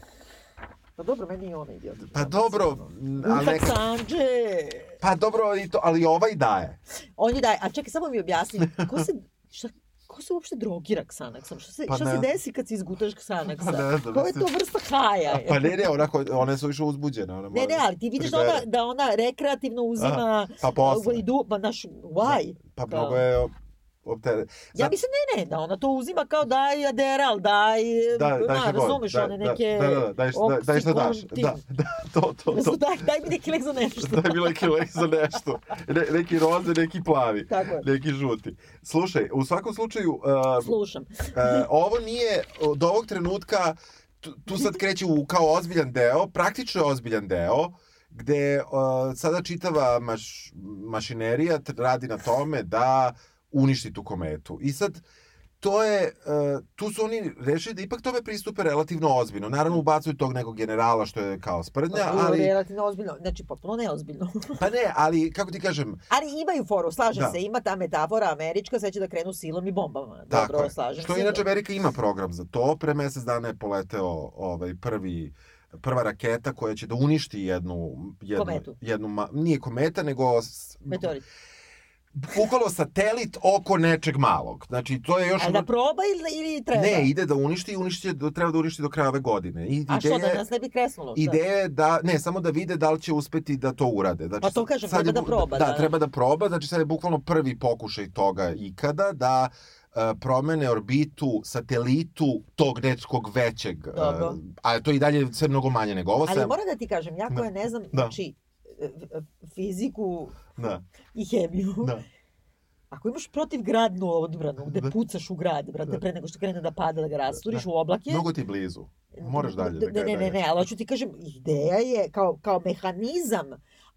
Pa dobro, meni je ona idiot.
Pa dobro, ali neka,
Sanđe.
pa dobro, i to, ali ovaj daje.
On je daj, a čekaj, samo mi objasni, ko se, šta, ko se uopšte drogira Xanaxom? Šta se,
Pa
šta
ne.
se desi kad se izgutaš Xanaxa?
Pa ne znam,
Koja je to vrsta haja?
Pa ne, ne, ona, ko- ona je suviše uzbuđena. Ona
Ne, ne, ali ti vidiš da ona, da ona rekreativno uzima
pa posle.
i du, pa naš, why?
Pa mnogo je optere...
Ja mislim, ne, ne, da ona to uzima kao daj Adderall, daj,
Da, daj šta
razumeš,
Daj-
one neke
Da, da, da, daj, šta- daj šta daš. Da, da, to, to, to.
Razum- Daj, daj mi neki lek za nešto.
Daj mi neki lek za nešto. Ne, neki roze, neki plavi.
Tako je.
Neki žuti. Slušaj, u svakom slučaju, uh,
Slušam.
uh, ovo nije, od ovog trenutka, tu, tu sad kreće u kao ozbiljan deo, praktično ozbiljan deo, gde uh, sada čitava maš, mašinerija radi na tome da uništi tu kometu. I sad, to je, uh, tu su oni rešili da ipak tome pristupe relativno ozbiljno. Naravno, ubacuju tog nekog generala što je kao sprdnja, ali,
Relativno ozbiljno, znači potpuno neozbiljno.
pa ne, ali, kako ti kažem,
Ali imaju foru, slažem
Da.
se, ima ta metafora američka, sad će da krenu silom i bombama.
Tako
Dobro,
je.
slažem
Što
se.
inače Amerika ima program za to. Pre mesec dana je poleteo ovaj prvi prva raketa koja će da uništi jednu jednu
Kometu.
jednu ma, nije kometa nego
Meteorit.
Bukvalno satelit oko nečeg malog. Znači to je još
Ali da proba ili, ili treba?
ne, ide da uništi i uništi da treba da uništi do kraja ove godine. I
A što,
ideja
da
je-
nas ne bi kresnulo?
Ideja je da, ne, samo da vide da li će uspeti da to urade. Znači,
Pa to kažem,
sad je
treba da
bu-
proba,
Da,
da, da.
treba da proba, znači sad je bukvalno prvi pokušaj toga ikada da e, promene orbitu satelitu tog nekog većeg. e,
Dobro.
a to i dalje sve mnogo manje nego ovo.
Ali
sve-
moram da ti kažem, ja
Da.
koja ne znam,
Da.
znači, e, fiziku
Da,
i hemiju,
da.
ako imaš protivgradnu odbranu, gde
Da.
pucaš u grad, brate,
Da.
pre nego što krene da pada, da ga rasturiš
Da.
u oblake,
Mnogo ti blizu. Moraš dalje da
Ne, ne, ne, ne, ali hoću ti kažem, ideja je kao, kao mehanizam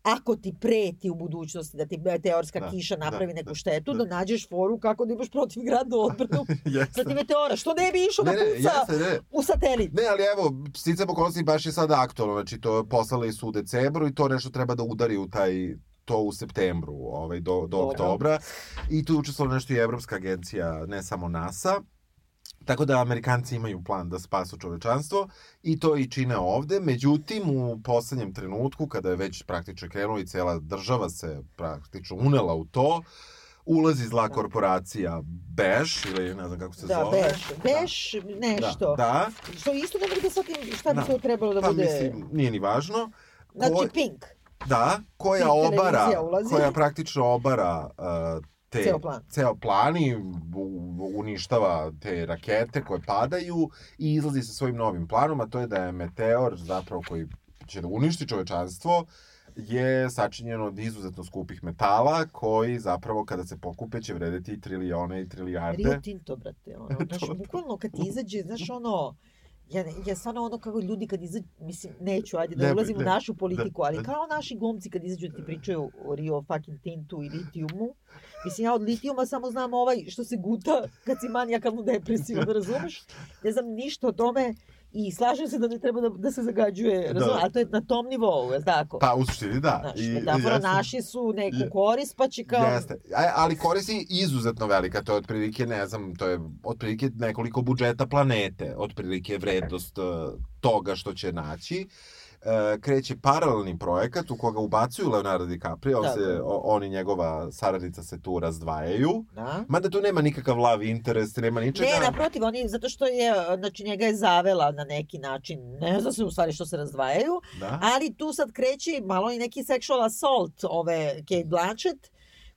ako ti preti u budućnosti da ti meteorska
Da,
kiša
da,
napravi neku
da,
štetu,
da.
da, nađeš foru kako da imaš protivgradnu odbranu
Jeste.
protiv meteora. Što ne bi išao
Ne,
da
ne,
puca
jeste, ne.
u satelit?
Ne, ali evo, sticam okolnosti baš je sada aktualno, znači to poslali su u decembru i to nešto treba da udari u taj to u septembru, ovaj, do, do
Dobro.
oktobra. I tu učestvovala nešto i Evropska agencija, ne samo NASA. Tako da Amerikanci imaju plan da spasu čovečanstvo i to i čine ovde. Međutim, u poslednjem trenutku, kada je već praktično krenulo i cela država se praktično unela u to, ulazi zla korporacija Beš, ili ne znam kako se
Da,
zove.
beš, beš nešto.
Da, da,
Što isto ne mogu da shvatim šta bi
Da.
to trebalo da
pa
bude...
mislim, nije ni važno.
Znači,
Ko-
Pink,
Da, koja
Tip
obara, koja praktično obara uh, te,
Ceo plan.
ceo plan i uništava te rakete koje padaju i izlazi sa svojim novim planom, a to je da je meteor zapravo koji će da uništi čovečanstvo je sačinjen od izuzetno skupih metala koji zapravo kada se pokupe će vredeti trilijone i trilijarde.
Rio Tinto, brate, ono, znaš, bukvalno kad ti izađe, znaš, ono, ja, ne- ja stvarno ono kako ljudi kad izađu, mislim, neću, ajde da
Nemoj,
ulazim u
ne.
našu politiku,
Da,
ali
da.
kao naši glumci kad izađu da ti pričaju o Rio fucking Tintu i litijumu, mislim, ja od litijuma samo znam ovaj što se guta kad si manijakalno depresivan, da razumeš? Ne znam ništa o tome i slažem se da ne treba da, da se zagađuje?
Da.
Ali to je na tom nivou, je tako?
Pa u suštini da.
Znaš,
I-
metafora
jeste.
naši su neku
Je-
korist, pa će kao...
Jeste. A- Ali koristi izuzetno velika, to je otprilike, ne znam, to je otprilike nekoliko budžeta planete, otprilike vrednost e, toga što će naći. Kreće paralelni projekat u koga ubacuju Leonardo DiCaprio,
Da,
se,
da.
o- on i njegova saradnica se tu razdvajaju.
Da.
Mada tu nema nikakav love interest, nema ničega.
Ne, naprotiv, oni, zato što je, znači njega je zavela na neki način, ne zna se u stvari što se razdvajaju,
Da?
ali tu sad kreće malo i neki sexual assault ove Kate Blanchett,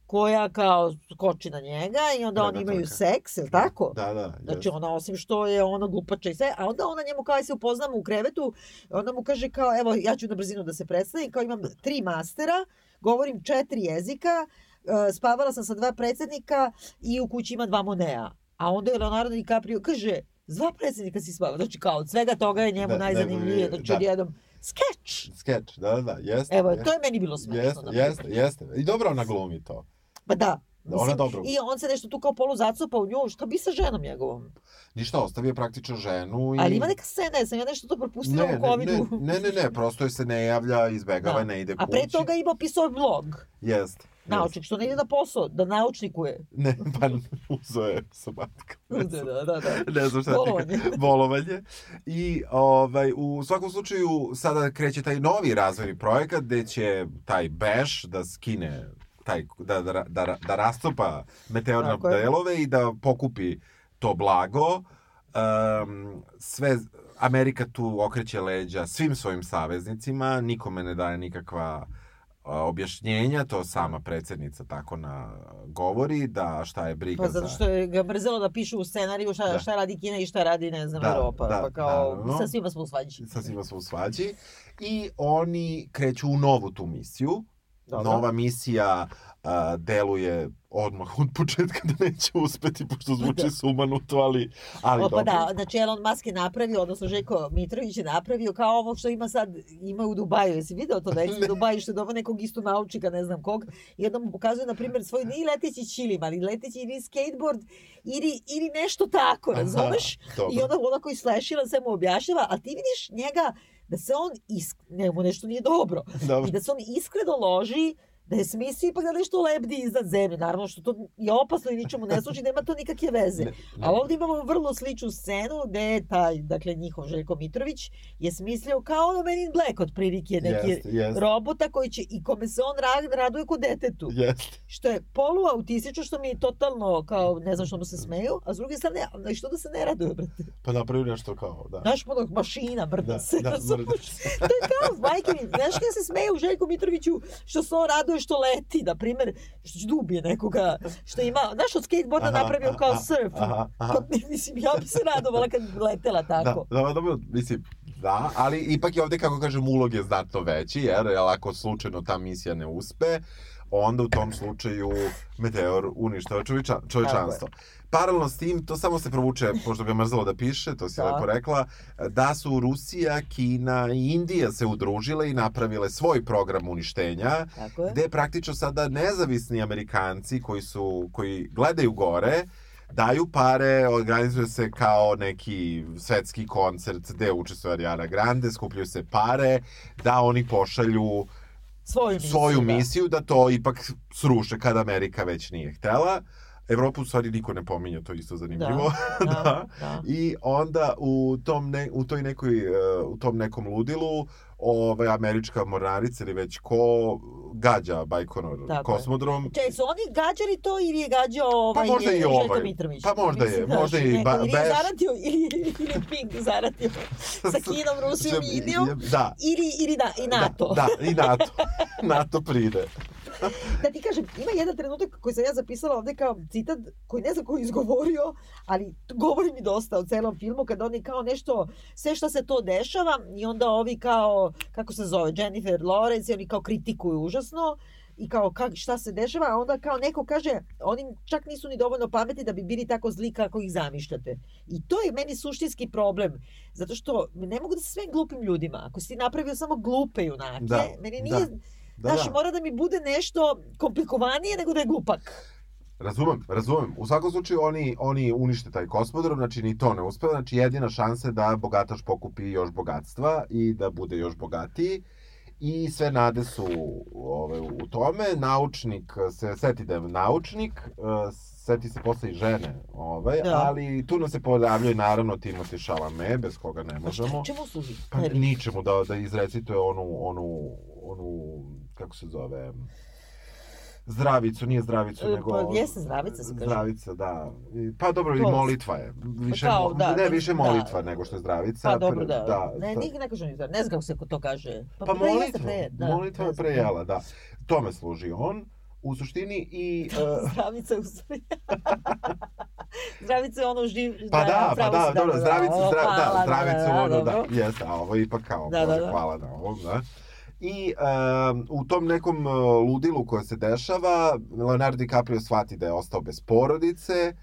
koja kao skoči na njega i onda oni imaju
Predatorka.
seks, je li tako?
Da, da.
Znači
jest.
ona osim što je ono glupača i sve, a onda ona njemu kao aj se upoznamo u krevetu, onda mu kaže kao evo ja ću na brzinu da se predstavim, kao imam tri mastera, govorim četiri jezika, e, spavala sam sa dva predsednika i u kući ima dva Monea. A onda je Leonardo DiCaprio kaže, s dva predsednika si spavao. Znači kao od svega toga je njemu
Da,
najzanimljivije. Znači
da.
odjednom, skeč.
Skeč, da, da, da, jeste.
Evo,
jeste.
to je meni bilo smešno.
Jeste,
primjer.
jeste, jeste. I dobro ona glumi to.
Pa da.
Da, ona dobro.
I on se nešto tu kao polu zacupa u nju, šta bi sa ženom njegovom?
Ništa, ostavio praktično ženu i...
Ali ima neka scena, jesam ja nešto to propustila
ne,
u covidu.
Ne, ne, ne, ne, prosto je se ne javlja, izbegava,
Da.
ne ide
A
kući.
pre toga ima pisao blog.
Jest.
Naučnik, što ne ide na posao, da naučnikuje.
Ne, pa uzeo je sabatika.
Da, da, da. da.
ne znam šta
Bolovanje.
bolovanje. I ovaj, u svakom slučaju sada kreće taj novi razvojni projekat gde će taj Bash da skine taj, da, da, da, da rastopa meteorne delove i da pokupi to blago. Um, sve Amerika tu okreće leđa svim svojim saveznicima, nikome ne daje nikakva objašnjenja, to sama predsednica tako na govori, da šta je briga
Pa zato
za...
što je ga mrzelo da piše u scenariju šta,
Da.
šta radi Kina i šta radi, ne znam,
Da,
Europa.
da,
pa kao,
naravno.
sa svima smo u svađi.
sa svima smo u svađi i oni kreću u novu tu misiju.
Dobro.
Nova misija a, deluje odmah od početka da neće uspeti, pošto zvuči sumanuto, ali, ali
O, pa
dobro.
da, znači Elon Musk je napravio, odnosno Željko Mitrović je napravio kao ovo što ima sad, ima u Dubaju. Jesi video to da je u Dubaju što je dobro nekog isto naučnika, ne znam kog, i mu pokazuje, na primjer, svoj ni leteći čilim, ali leteći ili skateboard, ili, ili nešto tako,
Aha,
razumeš?
dobro.
I onda onako islešilan sve mu objašnjava, a ti vidiš njega da se on, isk... njemu nešto nije dobro,
Dobro.
i da se on iskreno loži da je smislio ipak da nešto lebdi iznad zemlje. Naravno što to je opasno i ničemu ne služi, nema to nikakve veze.
Ne, ne.
A ovdje imamo vrlo sličnu scenu gde je taj, dakle, njihov Željko Mitrović je smislio kao ono Men in Black otprilike neki
Jeste, jeste.
robota koji će i kome se on ra, raduje kod detetu.
Jeste.
Što je poluautistično, što mi je totalno kao, ne znam što mu se smeju, a s druge strane, a što da se ne raduje, brate?
Pa napravio nešto kao, da.
Znaš, ono, mašina, brda
Da,
se,
da, se.
To je kao, majke mi, znaš kada se smeju Željku Mitroviću što se on raduje što leti, na primjer, što će da ubije nekoga, što ima, znaš, od skateboarda
Aha,
napravio kao
aha,
surf.
aha, aha.
Pa, mislim, ja bi se radovala kad bi letela tako.
Da, da, dobro, mislim, da, ali ipak je ovde, kako kažem, ulog je znatno veći, jer, jer ako slučajno ta misija ne uspe, onda u tom slučaju meteor uništava čovječa, čovječanstvo. Paralelno s tim, to samo se provuče, pošto ga mrzalo da piše, to si
Da.
lepo rekla, da su Rusija, Kina i Indija se udružile i napravile svoj program uništenja,
Tako je.
gde praktično sada nezavisni Amerikanci koji su koji gledaju gore daju pare, organizuje se kao neki svetski koncert gde učestvuje Ariana Grande, skupljaju se pare da oni pošalju
Svoju misiju.
svoju
da.
misiju da to ipak sruše kad Amerika već nije htela. Evropu u stvari niko ne pominje, to je isto zanimljivo.
Da,
da.
da, da.
I onda u tom, ne, u toj nekoj, e, u tom nekom ludilu ovaj, američka mornarica ili već ko gađa Bajkonur
Tako je.
kosmodrom.
Čekaj, su oni gađali to ili je gađao ovaj
možda i
Željko
ovaj.
Mitrović?
Pa možda je, možda i
neko,
ba-
ili je zaratio, ili, ili Pink zaratio sa Kinom, Rusijom i Indijom,
Da,
ili, ili da, i NATO.
Da, da, i NATO. NATO pride.
da ti kažem, ima jedan trenutak koji sam ja zapisala ovde kao citat koji ne znam ko je izgovorio, ali govori mi dosta o celom filmu kada oni kao nešto, sve što se to dešava i onda ovi kao, kako se zove, Jennifer Lawrence i oni kao kritikuju užasno i kao kak, šta se dešava, a onda kao neko kaže, oni čak nisu ni dovoljno pametni da bi bili tako zli kako ih zamišljate. I to je meni suštinski problem, zato što ne mogu da se svem glupim ljudima. Ako si napravio samo glupe junake,
Da,
meni
da.
nije,
Da,
Znaš,
da.
mora da mi bude nešto komplikovanije nego da je glupak.
Razumem, razumem. U svakom slučaju oni, oni unište taj kosmodrom, znači ni to ne uspe, znači jedina šansa je da bogataš pokupi još bogatstva i da bude još bogatiji. I sve nade su ove, u tome. Naučnik se seti da je naučnik, e, seti se posle i žene, ovaj,
Da.
ali tu nam se pojavljuje naravno Timothy Chalamet, bez koga ne možemo.
Čemu služi?
Pa ničemu da, da izrecituje onu, onu, onu, kako se zove, zdravicu, nije zdravicu,
E,
nego...
pa jeste zdravica se kaže.
Zdravica, da. Pa dobro, i molitva je. Više,
kao,
mo-
da,
ne,
da,
više
da.
molitva nego što je zdravica.
Pa dobro,
Pre-
da. ne, nikad ne kaže ni to. Ne znam kako se to kaže.
Pa
jeste
molitva,
pre, da,
molitva je prejela, da. Tome služi on. u suštini i... uh,
Zdravica u sve. Zdravica je ono živ...
Pa da, pa
pravo
da, dobro, zdravicu,
O,
zdra,
hvala,
da, zdravicu, ono, da, jeste, a ovo ipak kao,
Da, da, da.
hvala na ovom, da. I um, u tom nekom uh, ludilu koje se dešava, Leonardo DiCaprio shvati da je ostao bez porodice,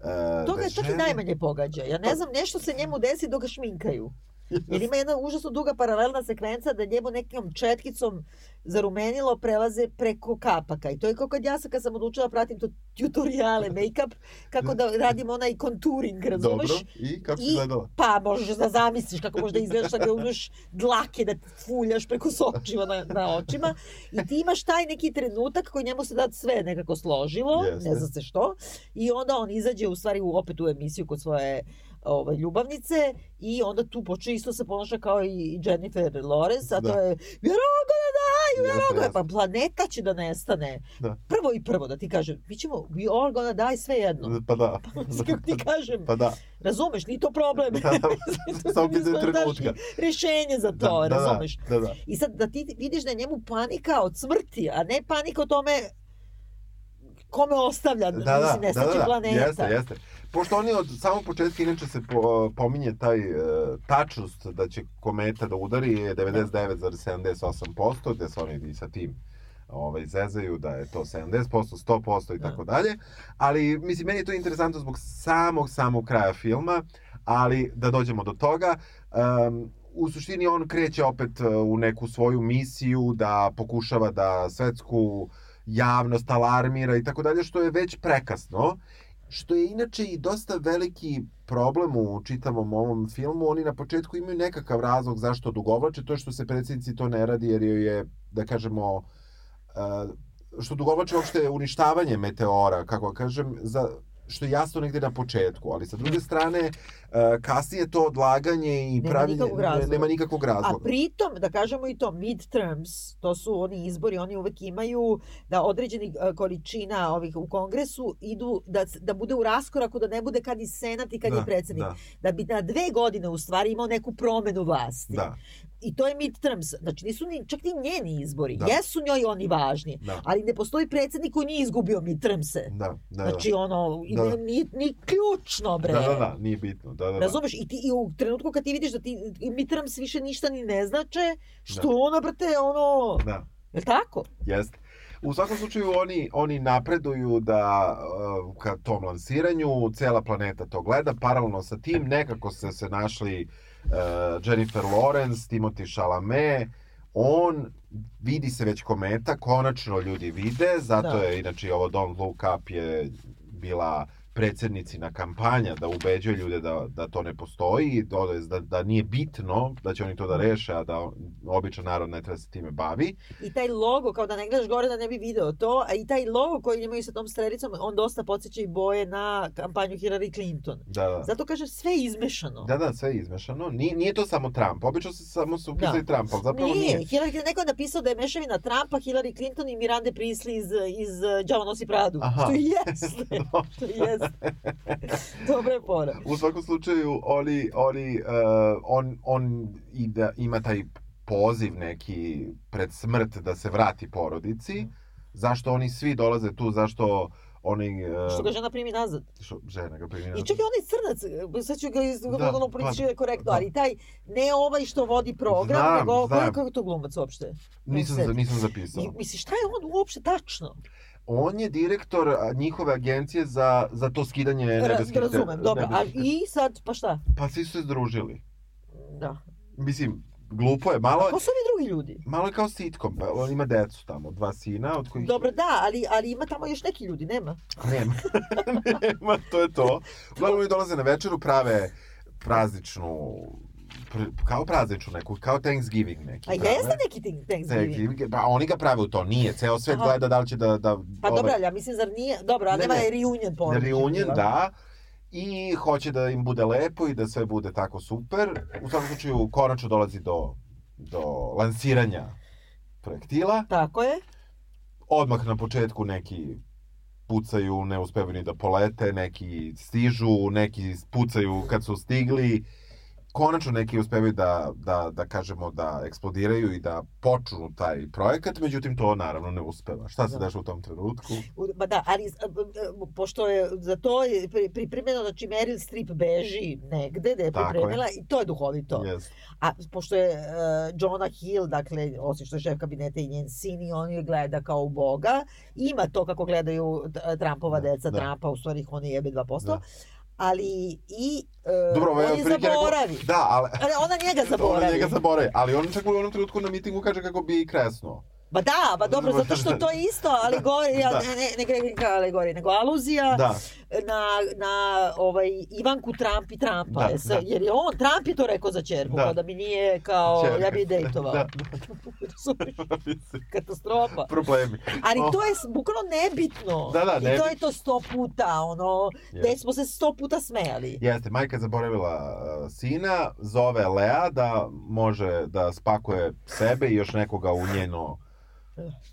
uh,
To ga
je
čak i najmanje pogađa. Ja ne znam, nešto se njemu desi dok ga šminkaju. Jer ima jedna užasno duga paralelna sekvenca da njemu nekom četkicom zarumenilo prelaze preko kapaka. I to je kao kad ja sam, kad sam odlučila da pratim to tutoriale, make-up, kako da radim onaj contouring, razumeš?
Dobro, i kako si
I-
gledala?
Pa možeš da zamisliš kako možda izgledaš da uzmeš dlake da fuljaš preko sočiva na, na očima i ti imaš taj neki trenutak koji njemu se da sve nekako složilo,
Jeste.
ne zna se što, i onda on izađe u stvari u, opet u emisiju kod svoje ovaj, ljubavnice i onda tu počne isto se ponaša kao i Jennifer Lawrence, a to
Da.
je gonna die, we're all
Jeste,
gonna...
jeste.
Pa planeta će da nestane.
Da.
Prvo i prvo da ti kažem, mi ćemo, we all gonna die sve jedno.
Pa da.
Kako ti kažem,
Pa da.
razumeš, nije to problem.
Da, da,
To
samo pitanje trenutka.
našli Rješenje za to,
Da, da,
razumeš?
Da, da.
I sad da ti vidiš da je njemu panika od smrti, a ne panika o tome kome ostavlja,
Da, da,
mislim,
da,
nestaće
da, da,
planeta.
jeste, jeste. Pošto oni od samog početka inače se po, pominje taj e, tačnost da će kometa da udari je 99,78%, gde se oni i sa tim ovaj, zezaju da je to 70%, 100% i
Da.
tako dalje. Ali, mislim, meni je to interesantno zbog samog, samog kraja filma, ali da dođemo do toga, um, u suštini on kreće opet e, u neku svoju misiju da pokušava da svetsku javnost alarmira i tako dalje, što je već prekasno. Što je inače i dosta veliki problem u čitavom ovom filmu. Oni na početku imaju nekakav razlog zašto odugovlače, to što se predsjednici to ne radi jer je, da kažemo, uh, što odugovlače uopšte uništavanje meteora, kako kažem, za, što je jasno negde na početku, ali sa druge strane, uh, kasnije to odlaganje i
Nema
pravljenje...
nikakvog.
Nema nikakvog
A
razloga.
pritom, da kažemo i to, midterms, to su oni izbori, oni uvek imaju da određeni e, količina ovih u kongresu idu, da, da bude u raskoraku, da ne bude kad i senat i kad je predsjednik.
Da,
Da bi na dve godine u stvari imao neku promenu vlasti.
da,
I to je midterms. Znači nisu ni, čak ni njeni izbori.
Da.
Jesu njoj oni važni.
da,
Ali ne postoji predsjednik koji nije izgubio midtermse.
da, da,
Znači ono,
Da, da.
ni, ni ključno bre.
da, da, da, nije bitno, da, da, da.
Razumeš? I, ti, I u trenutku kad ti vidiš da ti midterms više ništa ni ne znače, što
Da.
ona, brate, ono...
Da.
Je tako?
Jeste. U svakom slučaju oni, oni napreduju da uh, ka tom lansiranju cela planeta to gleda, paralelno sa tim nekako se se našli uh, Jennifer Lawrence, Timothy Chalamet, on vidi se već kometa, konačno ljudi vide, zato
Da.
je inače ovo Don't Look Up je bila predsjednicina kampanja da ubeđuje ljude da, da to ne postoji, da, da, da nije bitno, da će oni to da reše, a da običan narod ne treba se time bavi.
I taj logo, kao da ne gledaš gore da ne bi video to, a i taj logo koji imaju sa tom strelicom, on dosta podsjeća i boje na kampanju Hillary Clinton.
Da, da.
Zato kaže sve je izmešano.
Da, da, sve je izmešano. Nije, nije to samo Trump. Obično se samo su upisali Trump, ali zapravo
nije.
nije.
Hillary Clinton, neko je napisao da je mešavina Trumpa, Hillary Clinton i Mirande Priestley iz, iz uh, Đavo nosi Pradu.
Aha.
To jeste. to jeste. Dobra je fora.
U svakom slučaju, oni, oni, uh, on, on i da ima taj poziv neki pred smrt da se vrati porodici. Zašto oni svi dolaze tu, zašto oni... Uh,
Što ga žena primi nazad.
što žena ga primjena.
I čak i onaj crnac, sad ću ga iz
Da,
ono
pa,
politički je korektno,
da.
ali taj, ne ovaj što vodi program,
Znam,
nego
znam.
kako je to glumac uopšte?
Nisam, za- nisam zapisao.
I, misliš, šta je on uopšte tačno?
On je direktor njihove agencije za, za to skidanje
Ra,
nebeskih...
razumem, dobro. A i sad, pa šta?
Pa svi su se združili.
Da.
Mislim, glupo je, malo...
A ko su ovi drugi ljudi?
Malo je kao sitcom, pa on ima decu tamo, dva sina, od kojih...
Dobro, da, ali, ali ima tamo još neki ljudi, nema?
Nema. Nema, to je to. Uglavnom oni dolaze na večeru, prave prazničnu, pr- kao prazničnu neku, kao Thanksgiving neki.
A
prave.
jeste neki Thank- Thanksgiving?
Thanksgiving, pa oni ga prave u to, nije. Ceo svet
Aha.
gleda da li će da... da
Pa
ovaj,
dobro, ja mislim, zar nije? Dobro, a
Ne,
nema
ne.
je reunion porodični.
reunion, da. I hoće da im bude lepo i da sve bude tako super. U svakom slučaju, konačno dolazi do, do lansiranja projektila.
Tako je.
odmah na početku neki pucaju, ne uspevaju ni da polete, neki stižu, neki pucaju kad su stigli. Konačno neki uspevaju da, da, da kažemo da eksplodiraju i da počnu taj projekat, međutim to naravno ne uspeva. Šta se
Da.
dešava u tom trenutku?
Ma da, ali pošto je za to je pri- pripremljeno, znači Meryl Streep beži negde da je
Tako je.
pripremila i to je duhovito.
Yes.
A pošto je uh, Jonah Hill, dakle, osim što je šef kabineta i njen sin i on je gleda kao u Boga, ima to kako gledaju Trumpova
Da,
deca,
da.
Trumpa, u stvari ih oni jebe 2%,
Da.
Ali i uh,
Dobro,
on je
rekao-
zaboravi.
Da, ali...
Ali ona njega zaboravi.
Ona njega zaboravi, ali on čak u onom trenutku na mitingu kaže kako bi kresnuo.
Ba da, ba dobro, zato što to je isto alegorija,
Da.
ne, ne, ne, ne, ne alegorija, nego aluzija
Da,
na, na ovaj, Ivanku Trump i Trumpa.
Da,
se-
da.
jer je on, Trump je to rekao za čerku,
Da.
da. da mi nije kao,
Ćerka.
ja bi je dejtovao.
Da,
Razumeš?
Mislim,
Katastrofa.
Problemi.
Ali
Oh.
to je bukvalno nebitno.
Da, da,
I to
nebitno.
je to sto puta, ono,
Jeste.
gde smo se sto puta smejali.
Jeste, majka je zaboravila uh, sina, zove Lea da može da spakuje sebe i još nekoga u njeno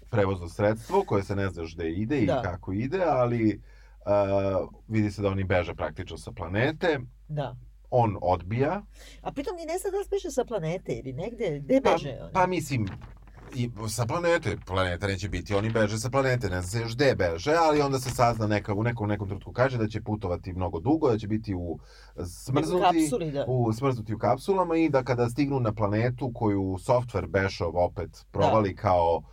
prevozno sredstvo koje se ne zna još gde ide i
Da.
kako ide, ali uh, vidi se da oni beže praktično sa planete.
Da.
On odbija.
A pritom ni ne zna da li beže sa planete ili negde, gde
Pa,
beže oni?
pa mislim, i sa planete, planeta neće biti, oni beže sa planete, ne zna se još gde beže, ali onda se sazna neka, u nekom, nekom trenutku kaže da će putovati mnogo dugo, da će biti u smrznuti,
kapsuli, da.
u smrznuti u kapsulama i da kada stignu na planetu koju software Bešov opet provali kao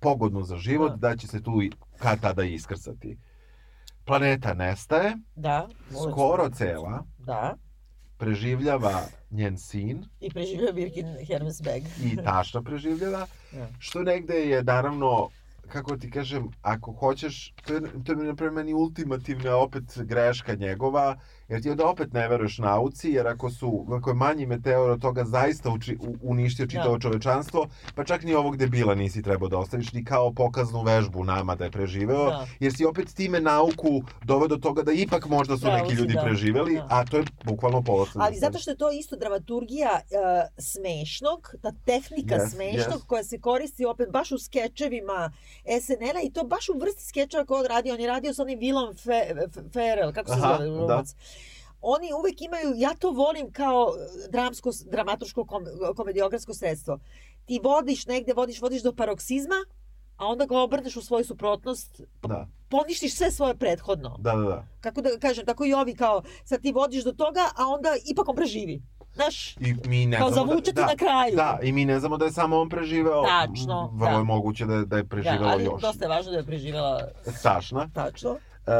pogodnu za život,
Da.
da. će se tu kad tada iskrsati. Planeta nestaje,
Da.
skoro cela,
Da.
preživljava njen sin
I preživio Birkin Hermes bag.
i tašta preživljava,
Da.
što negde je naravno kako ti kažem, ako hoćeš, to je, to je na primjer meni ultimativna opet greška njegova, jer ti onda opet ne veruješ nauci, jer ako su, ako je manji meteor od toga zaista uči, uništio čitavo
Da.
čovečanstvo, pa čak ni ovog debila nisi trebao da ostaviš, ni kao pokaznu vežbu nama da je preživeo,
Da.
jer si opet time nauku doveo do toga da ipak možda su
Pravo
neki ljudi
da.
preživeli,
Da.
a to je bukvalno polasno.
Ali zato što je to isto dramaturgija uh, smešnog, ta tehnika
Yes,
smešnog
yes.
koja se koristi opet baš u skečevima SNL-a i to baš u vrsti skečeva koje on radi. On je radio sa onim Willom Fe- Ferrell, kako se
Aha,
zove?
da.
Oni uvek imaju, ja to volim kao dramsko, dramaturško kom, komediografsko sredstvo. Ti vodiš negde, vodiš, vodiš do paroksizma, a onda ga obrneš u svoju suprotnost,
Da,
poništiš sve svoje prethodno.
da, da. da.
Kako da kažem, tako i ovi kao, sad ti vodiš do toga, a onda ipak on preživi. Znaš,
I mi ne
kao
znamo
zavuče
da,
na kraju.
Da, i mi ne znamo da je samo on preživeo.
Tačno,
Vrlo
da.
je moguće da, je- da je
Da,
preživela
ali
još.
dosta je važno da je preživela
Tašna.
tačno.
E,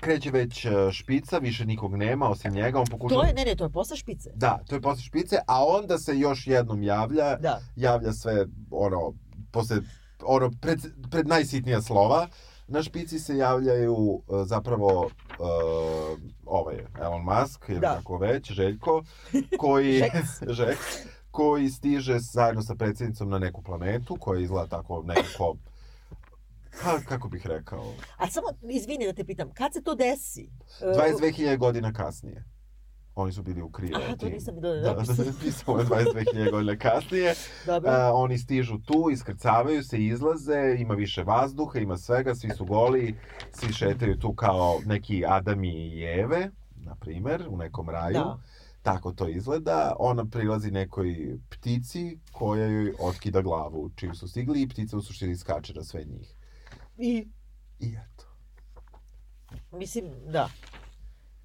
kreće već e, špica, više nikog nema osim njega. On pokušava...
To je, ne, ne, to je posle špice.
Da, to je posle špice, a onda se još jednom javlja,
Da.
javlja sve, ono, posle, ono, pred, pred najsitnija slova. Na špici se javljaju e, zapravo uh, ovaj Elon Musk ili
Da.
kako već, Željko, koji
Žeks.
Žeks, koji stiže zajedno sa predsjednicom na neku planetu koja izgleda tako nekako pa kako bih rekao
A samo, izvini da te pitam, kad se to desi? E,
22.000 godina kasnije. Oni su bili u krivo.
Aha, to nisam bilo
Da,
napisano.
pisamo je 22.000 godina kasnije.
Dobro.
A, oni stižu tu, iskrcavaju se, izlaze, ima više vazduha, ima svega, svi su goli, svi šetaju tu kao neki Adami i Eve, na primer, u nekom raju.
Da.
Tako to izgleda. Ona prilazi nekoj ptici koja joj otkida glavu čim su stigli i ptica u suštini skače na sve njih.
I,
I eto.
mislim, da.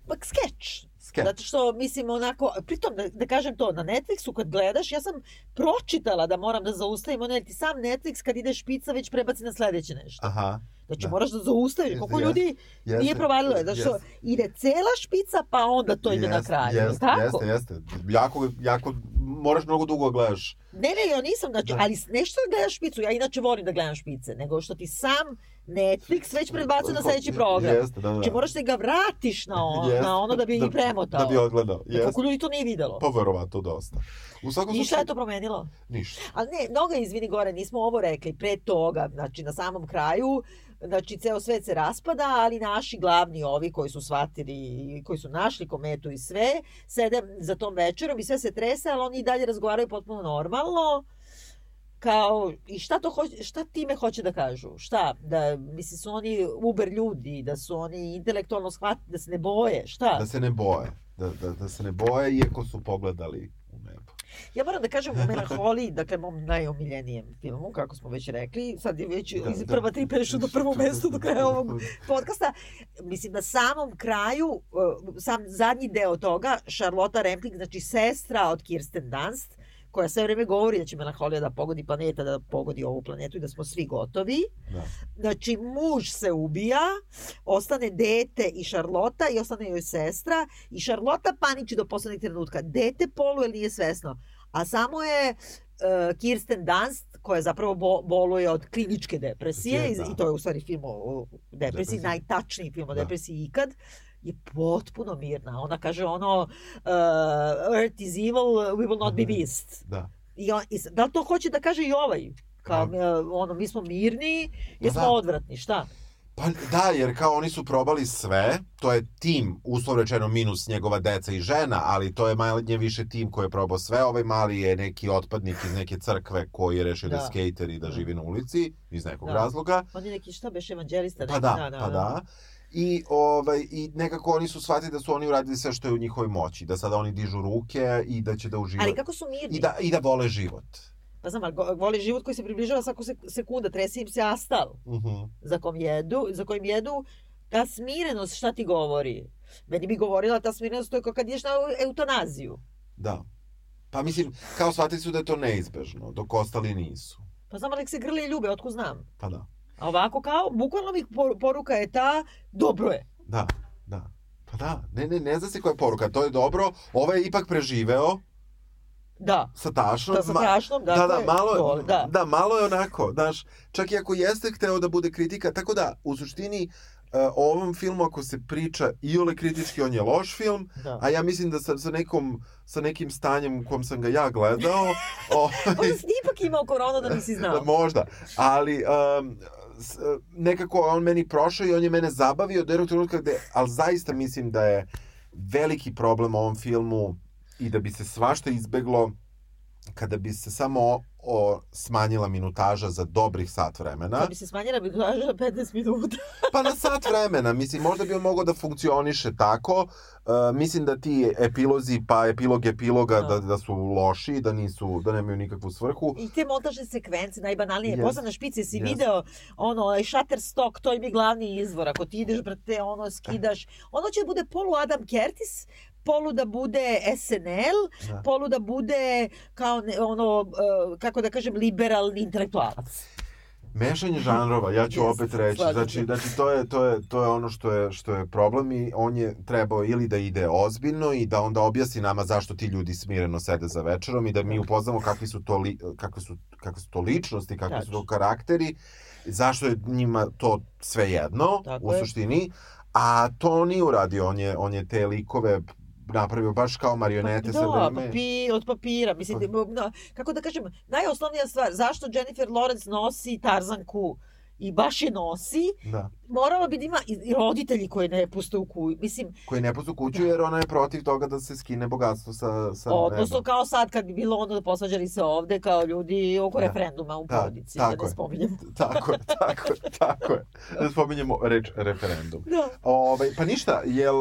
Pa skeč.
Skeč.
Zato što, mislim, onako, pritom, da, da kažem to, na Netflixu kad gledaš, ja sam pročitala da moram da zaustavim, ono, jer ti sam Netflix kad ide špica već prebaci na sledeće nešto.
Aha.
Znači,
da.
moraš da zaustaviš. Koliko
Jeste,
ljudi
jeste,
nije provalilo. Zato što
jeste.
ide cela špica, pa onda to ide na kraju.
Jeste,
tako?
jeste, jeste. Jako, jako, moraš mnogo dugo gledaš.
Ne, ne, ja nisam, znači,
Da.
ali nešto da gledaš špicu, ja inače volim da gledam špice, nego što ti sam Netflix već predbacuje na sledeći program.
Jeste, da, da.
Znači, moraš da ga vratiš na, on,
Jeste.
na ono da bi i premotao.
Da bi odgledao. Jeste.
Kako ljudi to nije videlo.
Pa verovatno dosta. U svakom
I šta je to promenilo?
Ništa.
Ali ne, mnogo izvini gore, nismo ovo rekli, pre toga, znači na samom kraju, znači ceo svet se raspada, ali naši glavni ovi koji su shvatili, koji su našli kometu i sve, sede za tom večerom i sve se trese, ali oni i dalje razgovaraju potpuno normalno, kao, i šta to hoće, šta time hoće da kažu? Šta? Da, misli, su oni uber ljudi, da su oni intelektualno shvatni, da se ne boje, šta?
Da se ne boje. Da, da, da se ne boje, iako su pogledali.
Ja moram da kažem u Melanholiji, dakle mom najomiljenijem filmu, kako smo već rekli, sad je već
Da,
iz
da.
prva tri prešu do prvog mestu do kraja ovog podcasta. Mislim, na samom kraju, uh, sam zadnji deo toga, Charlotte Rampling, znači sestra od Kirsten Dunst, koja sve vreme govori da će melanholija da pogodi planeta, da pogodi ovu planetu i da smo svi gotovi.
Da.
Znači, muž se ubija, ostane dete i Šarlota i ostane joj sestra i Šarlota paniči do poslednjeg trenutka. Dete poluje nije svesno, a samo je uh, Kirsten Dunst koja zapravo bo, boluje od kliničke depresije
da.
i to je u stvari film o, o depresiji,
Depresiji.
najtačniji film o
Da.
depresiji ikad je potpuno mirna. Ona kaže ono uh, Earth is evil, we will not be
Mhm.
beast.
Da.
I on, i, da li to hoće da kaže i ovaj? Kao,
Da.
e, ono, mi smo mirni, jer
Pa
smo
da.
odvratni, šta?
Pa da, jer kao oni su probali sve, to je tim, uslov rečeno minus njegova deca i žena, ali to je manje više tim koji je probao sve. Ovaj mali je neki otpadnik iz neke crkve koji je rešio da,
Da.
skejter i da živi na ulici, iz nekog
Da.
razloga.
On je neki šta beš evanđelista?
Pa
neki,
da, pa da. I, ovaj, I nekako oni su shvatili da su oni uradili sve što je u njihovoj moći, da sada oni dižu ruke i da će da uživaju.
Ali kako su mirni?
I da, I da vole život.
Pa znam, ali vole život koji se približava svaku sek- sekunda, trese im se astal
Mhm.
za, kom jedu, za kojim jedu. Ta smirenost, šta ti govori? Meni bi govorila ta smirenost, to je kao kad ideš na eutanaziju.
Da. Pa mislim, kao shvatili su da je to neizbežno, dok ostali nisu.
Pa znam, ali se grle i ljube, otko znam.
Pa da.
A ovako kao, bukvalno mi por- poruka je ta, dobro je.
Da, da. Pa da, ne, ne, ne zna se koja je poruka, to je dobro. Ovaj je ipak preživeo
Da.
sa tašnom.
Da, sa tašnom,
da,
dakle,
da, malo,
dole, da.
da, malo je onako, znaš, čak i ako jeste hteo da bude kritika, tako da, u suštini, uh, o ovom filmu ako se priča iole kritički, on je loš film,
da.
a ja mislim da sa, sa, nekom, sa nekim stanjem u kom sam ga ja gledao, o,
Možda si ipak imao koronu da nisi znao.
Možda, ali um, nekako on meni prošao i on je mene zabavio do jednog trenutka gde, ali zaista mislim da je veliki problem u ovom filmu i da bi se svašta izbeglo kada bi se samo o, o, smanjila minutaža za dobrih sat vremena.
Da bi se smanjila minutaža na 15 minuta.
Pa na sat vremena, mislim, možda bi on mogao da funkcioniše tako. Uh, mislim da ti epilozi, pa epilog epiloga
Da.
da, da su loši, da nisu, da nemaju nikakvu svrhu.
I te montažne sekvence, najbanalnije,
Yes.
yes. na špici si
Yes.
video, ono, ovaj Shutterstock, to je glavni izvor, ako ti ideš, brate, ono, skidaš, ono će da bude polu Adam Curtis, polu da bude SNL,
Da.
polu da bude kao, ne, ono, uh, kako da kažem, liberalni intelektualac.
Mešanje žanrova, ja ću
Jeste,
opet reći, znači, znači to je to je to je ono što je što je problem i on je trebao ili da ide ozbiljno i da onda objasni nama zašto ti ljudi smireno sede za večerom i da mi upoznamo kakvi su to li, kakve su kakve su to ličnosti, kakvi su to karakteri, zašto je njima to sve jedno
Tako
u
je.
suštini. A to on nije uradio, on je, on je te likove napravio baš kao marionete sa
Da,
vreme.
papi, od papira. Mislim, no, kako da kažem, najosnovnija stvar, zašto Jennifer Lawrence nosi Tarzanku i baš je nosi,
Da.
moralo bi da ima i roditelji koji ne puste u kuju. Mislim,
Koji ne pustu kuću jer ona je protiv toga da se skine bogatstvo sa, sa
odnosno
neba.
kao sad kad bi bilo ono da posvađali se ovde kao ljudi oko
Da.
referenduma u
Da,
porodici, da
tako
ne
je.
spominjem.
Tako je, tako je, tako je. Da spominjemo reč referendum.
Da.
Ove, pa ništa, jel,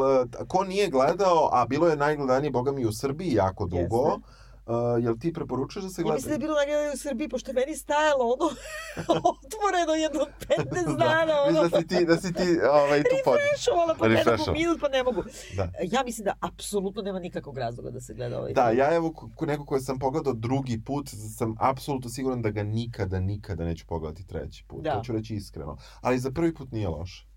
ko nije gledao, a bilo je najgledanije, boga mi, u Srbiji jako dugo, uh, jel ti preporučuješ da se
Ja
gleda?
mislim da je bilo najgledanje u Srbiji, pošto je meni stajalo ono otvoreno jedno 15 dana, ono,
Mislim da si ti, da si ti ovaj, tu pod...
refrešovala pa ne mogu minut, pa ne mogu.
Da.
Ja mislim da apsolutno nema nikakvog razloga da se gleda ovaj
Da,
film.
ja evo ko- ko neko koje sam pogledao drugi put, sam apsolutno siguran da ga nikada, nikada neću pogledati treći put.
Da.
To ću reći iskreno. Ali za prvi put nije loš.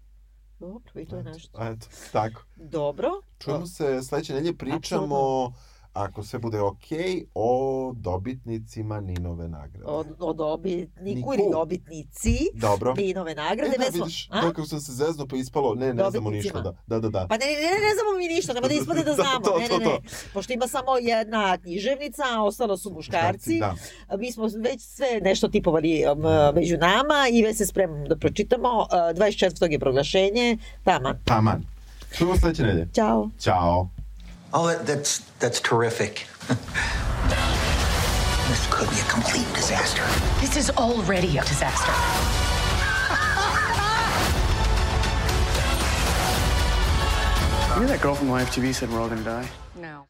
Dobro, i to je nešto.
Eto, tako.
Dobro.
Čujemo se sledeće nedelje, pričamo, ako sve bude okej, o dobitnicima Ninove nagrade.
O, o dobitniku
Niku.
ili dobitnici
Dobro.
Ninove nagrade.
E, da,
već smo-
vidiš,
A?
kako sam se zezno pa ispalo, ne, ne znamo ništa, da, da, da, da.
Pa ne, ne, ne, ne znamo mi ništa, nema da ispade da
Da,
znamo.
to,
ne,
to,
ne,
to.
ne. Pošto ima samo jedna književnica, a ostalo su muškarci.
Da.
A Mi smo već sve nešto tipovali um, među nama i već se spremamo da pročitamo. Uh, 24. je proglašenje. Taman.
Taman. Čujemo sledeće nedelje.
Ćao.
Ćao.
Oh, that, that's that's terrific. this could be a complete disaster.
This is already a disaster.
You know that girl from Live TV said we're all gonna die?
No.